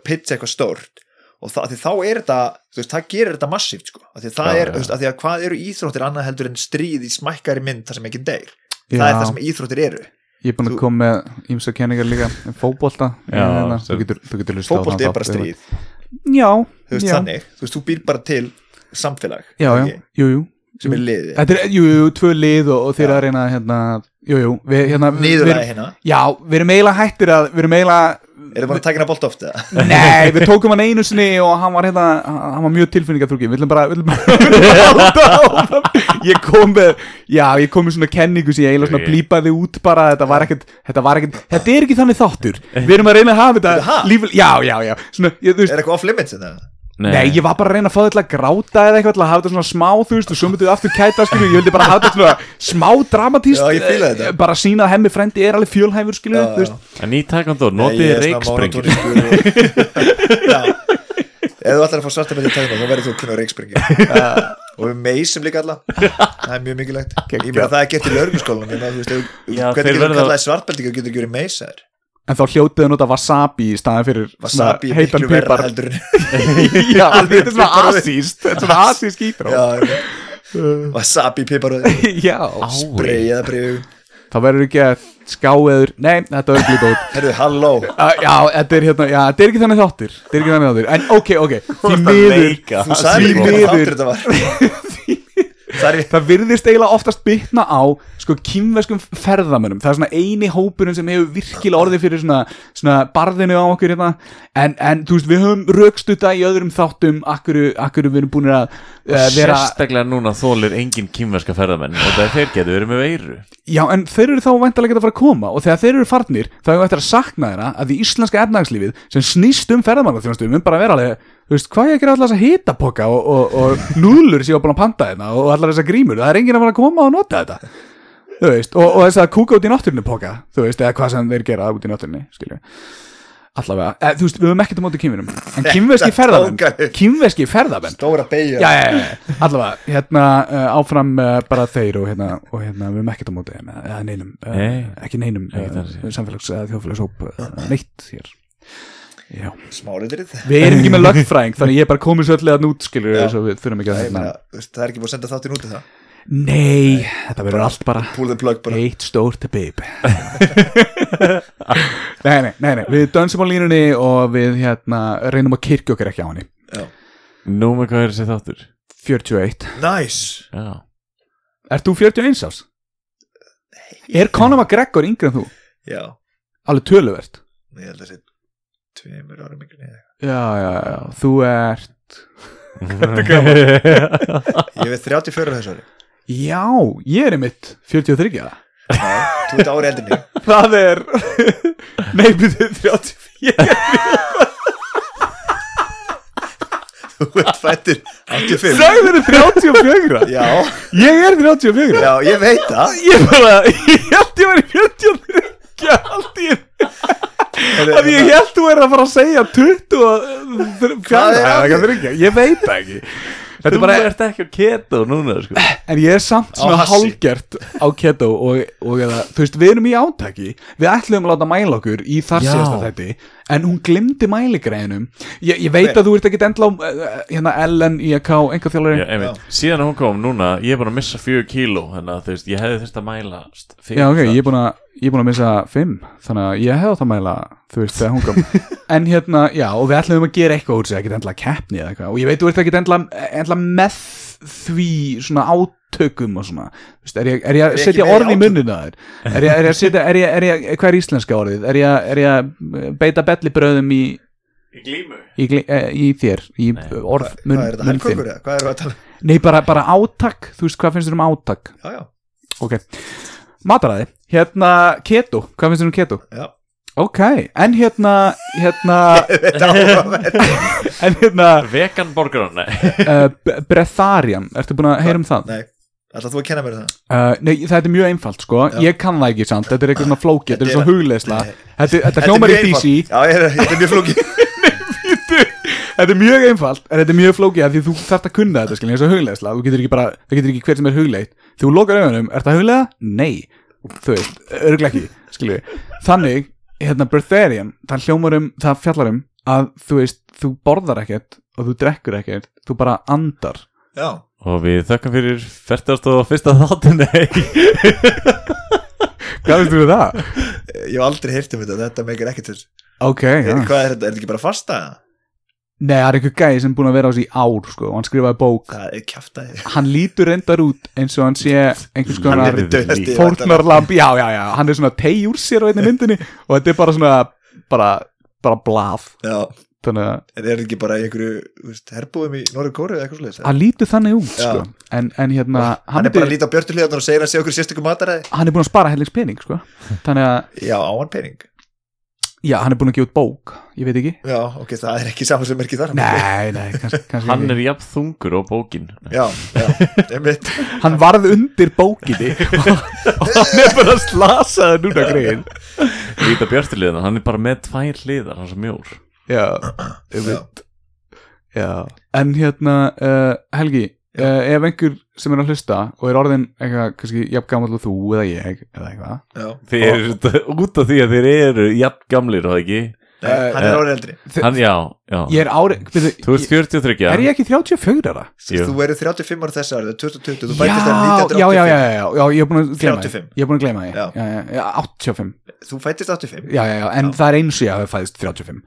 og það, þá er þetta þú veist, það gerir þetta massíft sko. af því að það Já, er, þú veist, af því að hvað eru íþróttir annað heldur en stríð í smækkari mynd þar sem ekki deyr? Það Já. er það sem íþróttir eru. Ég er búin að koma með ímsa kenningar líka. Sem- þú getur, þú getur hlustað á fótbolti þann er bara stríð. Já, þú veist já, þannig, þú veist, þú býr bara til samfélag já, já, jú, jú. Sem er liðið, Þetta er, jú, jú, tvö lið og, og þeir að reyna hérna, jú, jú, við, hérna við- niðurlega hérna. Já, við erum eiginlega hættir að, við erum eiginlega er það bara að taka hérna bolt ofta Nei, við tókum hann einu sinni og hann var hérna, hann var mjög tilfinningatrúki Við viljum bara, við viljum bara, við viljum bara halda áfram. Ég kom með, já, ég kom með svona kenningu sem ég eiginlega svona blípaði út bara. Þetta var ekkert, þetta var ekkert, þetta er ekki þannig þáttur. Við erum að reyna að hafa þetta líf, Já, já, já, svona, ég, þú veist er eitthvað off limits þetta Nei, ég var bara að reyna að fá þetta að gráta eða eitthvað til að hafa þetta svona smá, þú veist, og svo myndið aftur kæta, skilju, ég vildi bara hafa þetta svona smá dramatíst, Já, ég fíla þetta. eh, bara sína að hemmi frendi er alveg fjölhæfur, skilju, Já, þú veist, En í Nei, notið ég monotónískur og- Já. ef þú ætlar að fá svarta með því tækna þá verður þú að kunna reikspringi og við meysum líka alla. Það er mjög mikilvægt. Ég meina það er gert í lörgumskólan þú veist, ef- Já, hvernig þeir getur verða- þú kallaði svartbeldi og getur ekki verið meysaður en þá hljótið að nota wasabi í staðin fyrir wasabi er heitan pipar. Já, þetta er svona asíst, þetta er svona asíst ítrá. já, wasabi spray eða breyðu þá verður ekki að skáeður, nei, þetta verður glítið út. herru, halló já, þetta er hérna, já, þetta er ekki þannig þáttur, þetta er ekki þannig þáttur, en ok, ok, því miður, Því miður. þetta það virðist eiginlega oftast bitna á sko kynveskum ferðamönnum. Það er svona eini hópurinn sem hefur virkilega orðið fyrir svona, svona barðinu á okkur hérna. en, en þú veist við höfum raukstuta í öðrum þáttum akkur, akkur við erum búin að uh, vera Sérstaklega núna þólir engin kýmverska ferðamenn. Og það er þeir getur verið með veiru. Já en þeir eru þá væntalega að fara að koma. Og þegar þeir eru farnir þá hefur eftir að sakna þeirra að því íslenska efnagslífið sem snýst um ferðamannarþjónastum um bara vera alveg þú veist, hvað ég að gera allar þess að hitapoka og, og, og núðlur sem ég var búin að panta hérna og allar þessar grímur, það er enginn að fara að koma og nota þetta. Þú veist, og, og þess að kúka út í náttúrunni poka, þú veist, eða hvað sem þeir gera út í náttúrunni, skilju allavega, eða, þú veist, við höfum ekkert á móti kýminum en kýmveski Þetta að- kýmveski ferðamenn. Stóra beigja já, já, já, allavega, hérna uh, áfram uh, bara þeir og hérna, og hérna við höfum ekkert á móti þeim, eða neinum uh, Nei. ekki neinum uh, samfélags uh, neitt hér já. smálitrið við erum ekki með lögfræðing þannig ég er bara komið svolítið að nút skilur Já. svo við þurfum ekki að Nei, ég hérna það er ekki búið að senda þáttin út í það? Nei, þetta verður allt bara bara. eitt stórt babe nei, nei, nei, nei við dönsum á línunni og við hérna reynum að kirkja okkur ekki á henni. Nú með hvað er þessi þáttur? 41 nice. Já. Ert þú 41 árs? Er Conor McGregor yngri en þú? já, Alveg töluvert. Ég held að það sé tveimur árum ykkur neða Já, já, já, þú ert. Ég veit 34 á þessu ári. Já, ég er einmitt 43 Nei, þú ert ári eldri en ég. Það er Nei, byrju 34 þú ert fættur 85 Sagður er 34 já, Ég er 34 já, ég veit það. Ég bara, ég held ég var í 43 Allt í því ég held þú er að fara að segja 20 og Hvað er að fjara Ég veit ekki. Þetta Þú er bara ert ekki á keto núna sko. En ég er samt svona hassi. hálgert á keto og, og eða, þú veist, við erum í átaki. Við ætlum að láta mæla okkur í þar síðasta þætti En hún glimti mæligræðinum ég, ég veit Nei. að þú ert ekki endla á uh, hérna Ellen, IAK, einhver þjálfari Já, einmitt. Síðan hún kom núna Ég er búin að missa fjögur kíló Þannig að þú veist, ég hefði þurft að mæla fyrir Já, ok, ég er búin að ég er búin að missa fimm Þannig að ég hefði átt að mæla, þú veist, þegar hún kom. En hérna, já, og við ætlum að gera eitthvað úr sig Ekki endla keppni eða eitthvað. Og ég veit, þú ert ekki endla, endla með því svona átökum og svona Þú veist, er ég, er ég að setja orð í munnina þér? Er ég, er ég að setja, er ég, er ég, hvað er íslenska orðið? Er ég, er ég að beita bellibröðum í, Í glímu í, gli- eh, í þér, í Nei. orð, hvað munn, er þetta helgkókur eða, hvað er að tala um? Nei, bara, bara átak, þú veist, hvað finnst þér um átak? já, já, Ok, mataræði Hérna, keto, hvað finnst þér um keto? já Ok, en hérna hérna, þetta en hérna Vegan borgar Nei. Uh, Breatharian, ertu búin að heyra um það? nei, ætlaðu þú að kenna mér það? Uh, nei, það er mjög einfalt sko, Já. ég kann það ekki samt. Þetta er eitthvað svona flókið, þetta er Þetta svo er- hugleisla Nei. þetta, þetta Þetta hljómar í DC já, er- þetta er mjög flókið. Þetta er mjög einfalt, en þetta er mjög flókið af því þú þarft að kunna þetta, skilja, eins og hugleisla þú getur ekki bara, það getur ekki hver sem er hugleitt. Þegar þú lokar augunum, er það huglega? Nei. Þú veist, örglega ekki, skilju þannig, hérna Breatharian, það hljómar um það fjallar um að þú veist, þú borðar ekkert og þú drekkur ekkert, þú bara andar já, Og við þökkum fyrir 40. og fyrsta þáttin Nei Hvað veistu við það? ég hef aldrei heyrt um þetta þetta meikir til Ok, ja. já hvað er þetta, er þetta ekki bara fasta Nei, það er einhver gæði sem er búin að vera á þessi ár sko, og hann skrifaði bók. Hann lítur reyndar út eins og hann sé einhvers Hann konar fórnarlamb, já, já, já, hann er svona tegi úr sér á einni myndinni og þetta er bara svona bara, bara blað. Já, þannig að en er þetta ekki bara í einhverju herbúðum í Norður Kóru eða eitthvað slúðis hann lítur þannig út sko. en, en hérna hann hann, er bara að líta á björtuliðan og segir að segja okkur sérstökum mataræði. Hann er búin að spara hellings pening sko. þannig að, já, á hann pening já, hann er búin að gefa út bók ég veit ekki. Já, ok, það er ekki saman sem er ekki þar. Nei, nei, kannski, kannski Hann ekki. er jafn þungur á bókin. Já, já, einmitt. Hann varð undir bókinni og, og hann er bara slasaði núna grein. Líta björtuliðina, hann er bara með tvær hliðar Hann er svo mjór. Já, ég veit já, en hérna uh, Helgi, uh, ef einhver sem er að hlusta og er orðin eitthvað, kannski jafn gamall og þú eða ég eða eitthvað. Já. Þið eru þetta út af því að þeir eru jafn gamlir og ekki? Nei, hann er árið eldri. Hann, já, já. Ég er ári, byrju, Þú ert 43 er ég ekki 34 ára? Þú verður 35 ára þessu árið, 2020 þú Já, fættist já, já, já, já, já, já, ég er búin að gleyma því. 35. Ég er búin að gleyma því. Já. já, já, já, 85 þú fættist 85 Já, já, já, en það er eins og ég hafi fæðist 35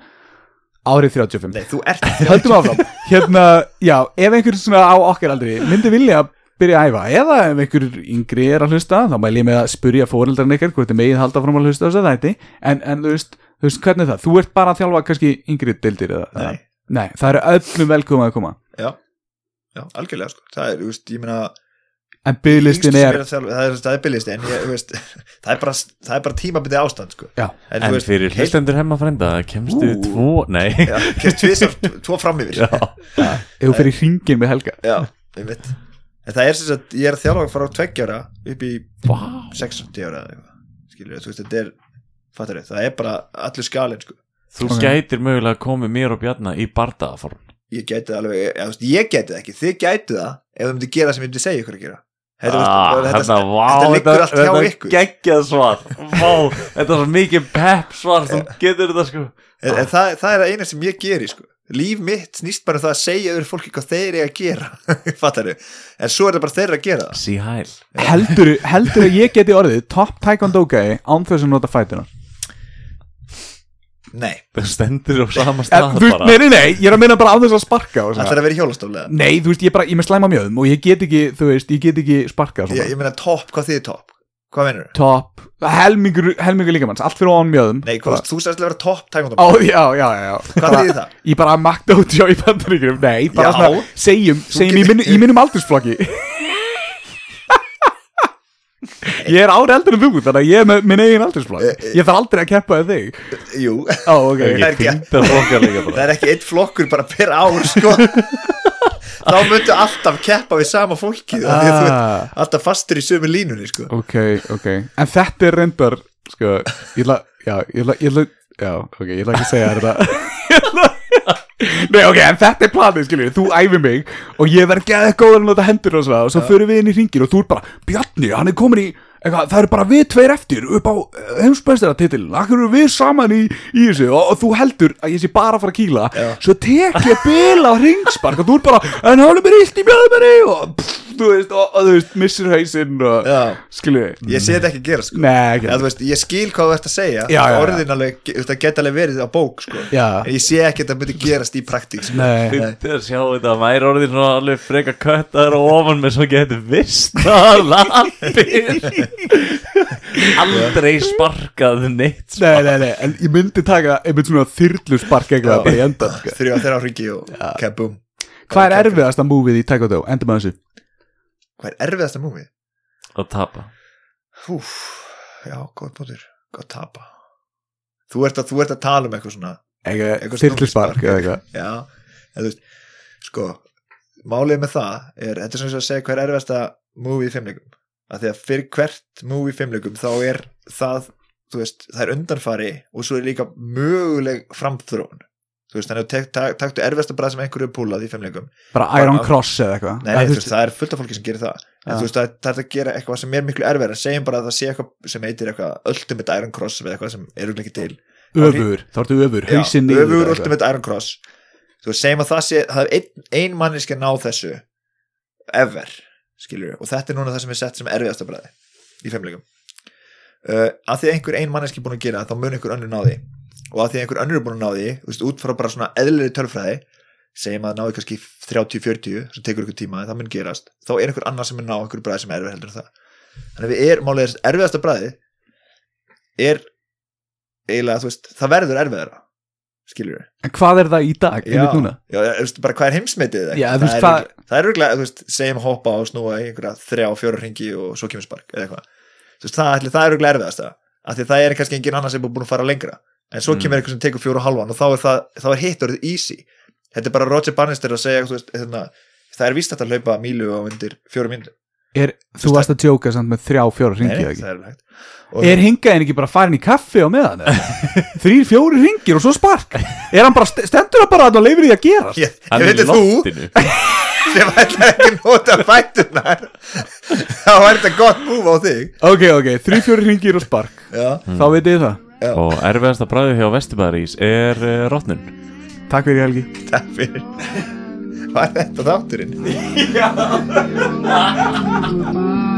Árið 35 nei, þú ert Höldum áfram. Hérna, já, ef einhver svona á okkar aldrei myndi vilja byrja að æfa? Eða ef einhver yngri er að hlusta þá mæl ég með að spurja fóreldarinn ykkar hvort þið megið halda fram að hlusta á þess að þætti. En, en þú veist, þú veist, hvernig er það? Þú ert bara að þjálfa kannski yngri deildir eða, nei, Nei, það eru öllum velkomið að koma. Já, já, algjörlega sko. það er, þú veist, ég meina En bygglistin er það er, er ég, veist, það er bara, það er bara tímabindi ástand sko. Já, en, þú En veist, fyrir hlustendur hemma frenda Kemstu Ú. tvo, nei já, kemst tvisar, tvo fram yfir Já, ef þú fyrir hringin með Helga já, ég veit en það er sem sagt, ég er að þjálfa frá tveggjára upp í Vá. 60 ára eða eitthvað, skilur þú veist, þetta er fattar það er bara allur skalinn sko. Þú Ok. gætir mögulega að koma mér og Bjarna í bardaðaform ég gæti það alveg, veist, ég gæti það ekki þið gæti það ef þið myndi gera það sem ég myndi segja ykkur að gera þetta, Ah, veist, þetta, þetta, þetta liggur allt hjá ykkur. geggjað svar. Þetta er svo mikið pepp svar Þú getur þetta sko. en, það, það er eina sem ég geri sko. líf mitt snýst bara um það að segja yfir fólki hvað þeir eiga að gera. Fattar þau, en svo er það bara þeirra að gera það. Sí hæl heldur, heldur að ég geti orðið top taekwondo gæi án þess að nota fætuna nei, Það stendur á sama stað veist, bara nei, nei, nei, ég er að minna bara á þess að sparka og það svona. þarf að vera í hjólastólega Nei, þú veist, ég, er bara, ég er með slæma mjöðum og ég get ekki, þú veist, ég get ekki sparka ég, svona. ég meina topp, hvað þið er topp hvað meinur þau? Top, helmingur, helmingur líkamanns, allt fyrir ofan mjöðum Nei, hvað, þú sérst að vera topp Ó, tækundum já, já, já, já hvað þýðir það? Ég bara makta út hjá í bandaríkjum Nei, bara Já. svona, segjum, segjum í, getur- minn, í minnum aldursflokki Ég er ári eldur en þú, þannig að ég er með minn eigin aldursflokk Ég þarf aldrei að keppa við þig. Jú, Ó, ok. Það er ekki- það er ekki eitt flokkur bara per ár sko. Þá myndu alltaf keppa við sama fólki ah. því að þú ert ah, alltaf fastur í sömu línunni sko. Ok, ok. En þetta er reyndar, sko Ég ætla, já, ég ætla, ég ætla Já, ok, ég ætla ekki að segja þér þetta Nei, ok, en þetta er planið, skiljið Þú æfir mig og ég verð geðið góður að nota hendur og svona og svo förum við inn í ringin og þú er bara Bjarni, hann er komin í eitthvað, það eru bara við tveir eftir upp á heimsbæstara akkur eru við saman í, í þessu? Og, og þú heldur að ég sé bara að fara að kýla. Já. svo tek ég bila á ringspark og þú er bara, en hann er mér illt í mjöðmenni og pff, þú veist, og, og þú veist, missir hausinn og Já. skiljið ég sé þetta ekki gera sko Nei, ekki Já, þú veist, ég skil hvað þú ert að segja Já, já, já. orðin alveg, þú veist, það geta alveg verið á bók sko. Já. en ég sé ekki að það myndi gerast í praktík sko. Nei, Fyndi að sjá þetta að væri orðin svona alveg freka köttar og ofan með svo getur vissnar lappir Aldrei sparkað neitt nei, nei, nei, en ég myndi taka einmitt svona þyrlu spark eitthvað bara í endan sko. þrjá þeirra hringi og kabum Hvað er erfiðasta múfið í Taekwondo? Endur með þessu hvað er erfiðasta múfið? að tapa. Húf, já, góð bóttur góð tapa. Þú ert, að, þú ert að tala um eitthvað svona Eitthvað Eitthvað þyrlu spark snúningsspark. eða eitthvað. Já, en þú veist sko, málið með það er, þetta er svona svo að segja hver er erfiðasta múfið í fimmleikum að því að fyrir hvert múfið í fimmleikum þá er það veist, það er undanfari og svo er líka möguleg framþróun þú veist, þannig að tak- taktu erfiðasta bræð sem einhverju er púlað í fimmleikum Bara Iron Cross eða eitthvað. Nei, nei, veist, það er fullt af fólki sem gerir það. En þú veist, það, það er að gera eitthvað sem er miklu erfæra segjum bara að það sé eitthvað sem heitir eitthvað ultimate Iron Cross eða eitthvað sem er auðvitað ekki til. Öfur, þá ertu öfur, hausinn niður eitthvað. Ultimate Iron Cross. Þú veist, segjum að það sé það er ein, ein manniski að ná þessu ever, skilur og þetta er núna það sem er sett sem erfiðasta bræði í femleikum uh, að því einhver ein manneski er búin að gera þá mun einhver önnur ná því og að því einhver önnur er búin að ná því þú veist, út frá bara svona eðlileg tölfræði segjum að náði kannski 30-40 sem tekur ykkur tíma, það mun gerast þá er einhver annar sem mun ná einhver bræði sem er erfið heldur en það. Þannig að við er, málið er erfiðasta bræði er eiginlega, þú veist, það verður erfiðara skilur við En hvað er það í dag, núna? já, þú veist, bara hvað er heimsmetið Já, það, veist, er hvað- örugglega- það er örgulega, þú veist, segjum hoppa og snúa í einhverja þrjá, fjóra ringi og svo kemur spark eða eitthvað, þú veist, það, það er örgulega erfiðast af því það er kannski engin annar sem er búin að fara lengra en svo Mm. kemur eitthvað sem tekur fjóra og halvan og þá er, það, þá er hitt orðið easy þetta er bara Roger Bannister að segja þú veist, hérna, það er víst hægt að hlaupa mílu á undir fjóra mínu Er, þú varst að djóka samt með þrjá, fjóra ringi Nei, ekki? það er Er hingaðin ekki bara farin í kaffi á meðan? eða? Þrýr, fjóri ringir og svo spark Er hann bara, st- stendur hann bara að leifir því að gera? ég, ég veit þú sem ætla ekki nota fætunar þá er þetta gott múf á þig Ok, ok, þrýr, fjóri ringir og spark já, Þá veit ég það já, Og erfiðasta bræði hjá Vesturbæðarís er uh, Rottnun Takk fyrir Helgi. Takk fyrir. Var þetta þátturinn? Goodbye.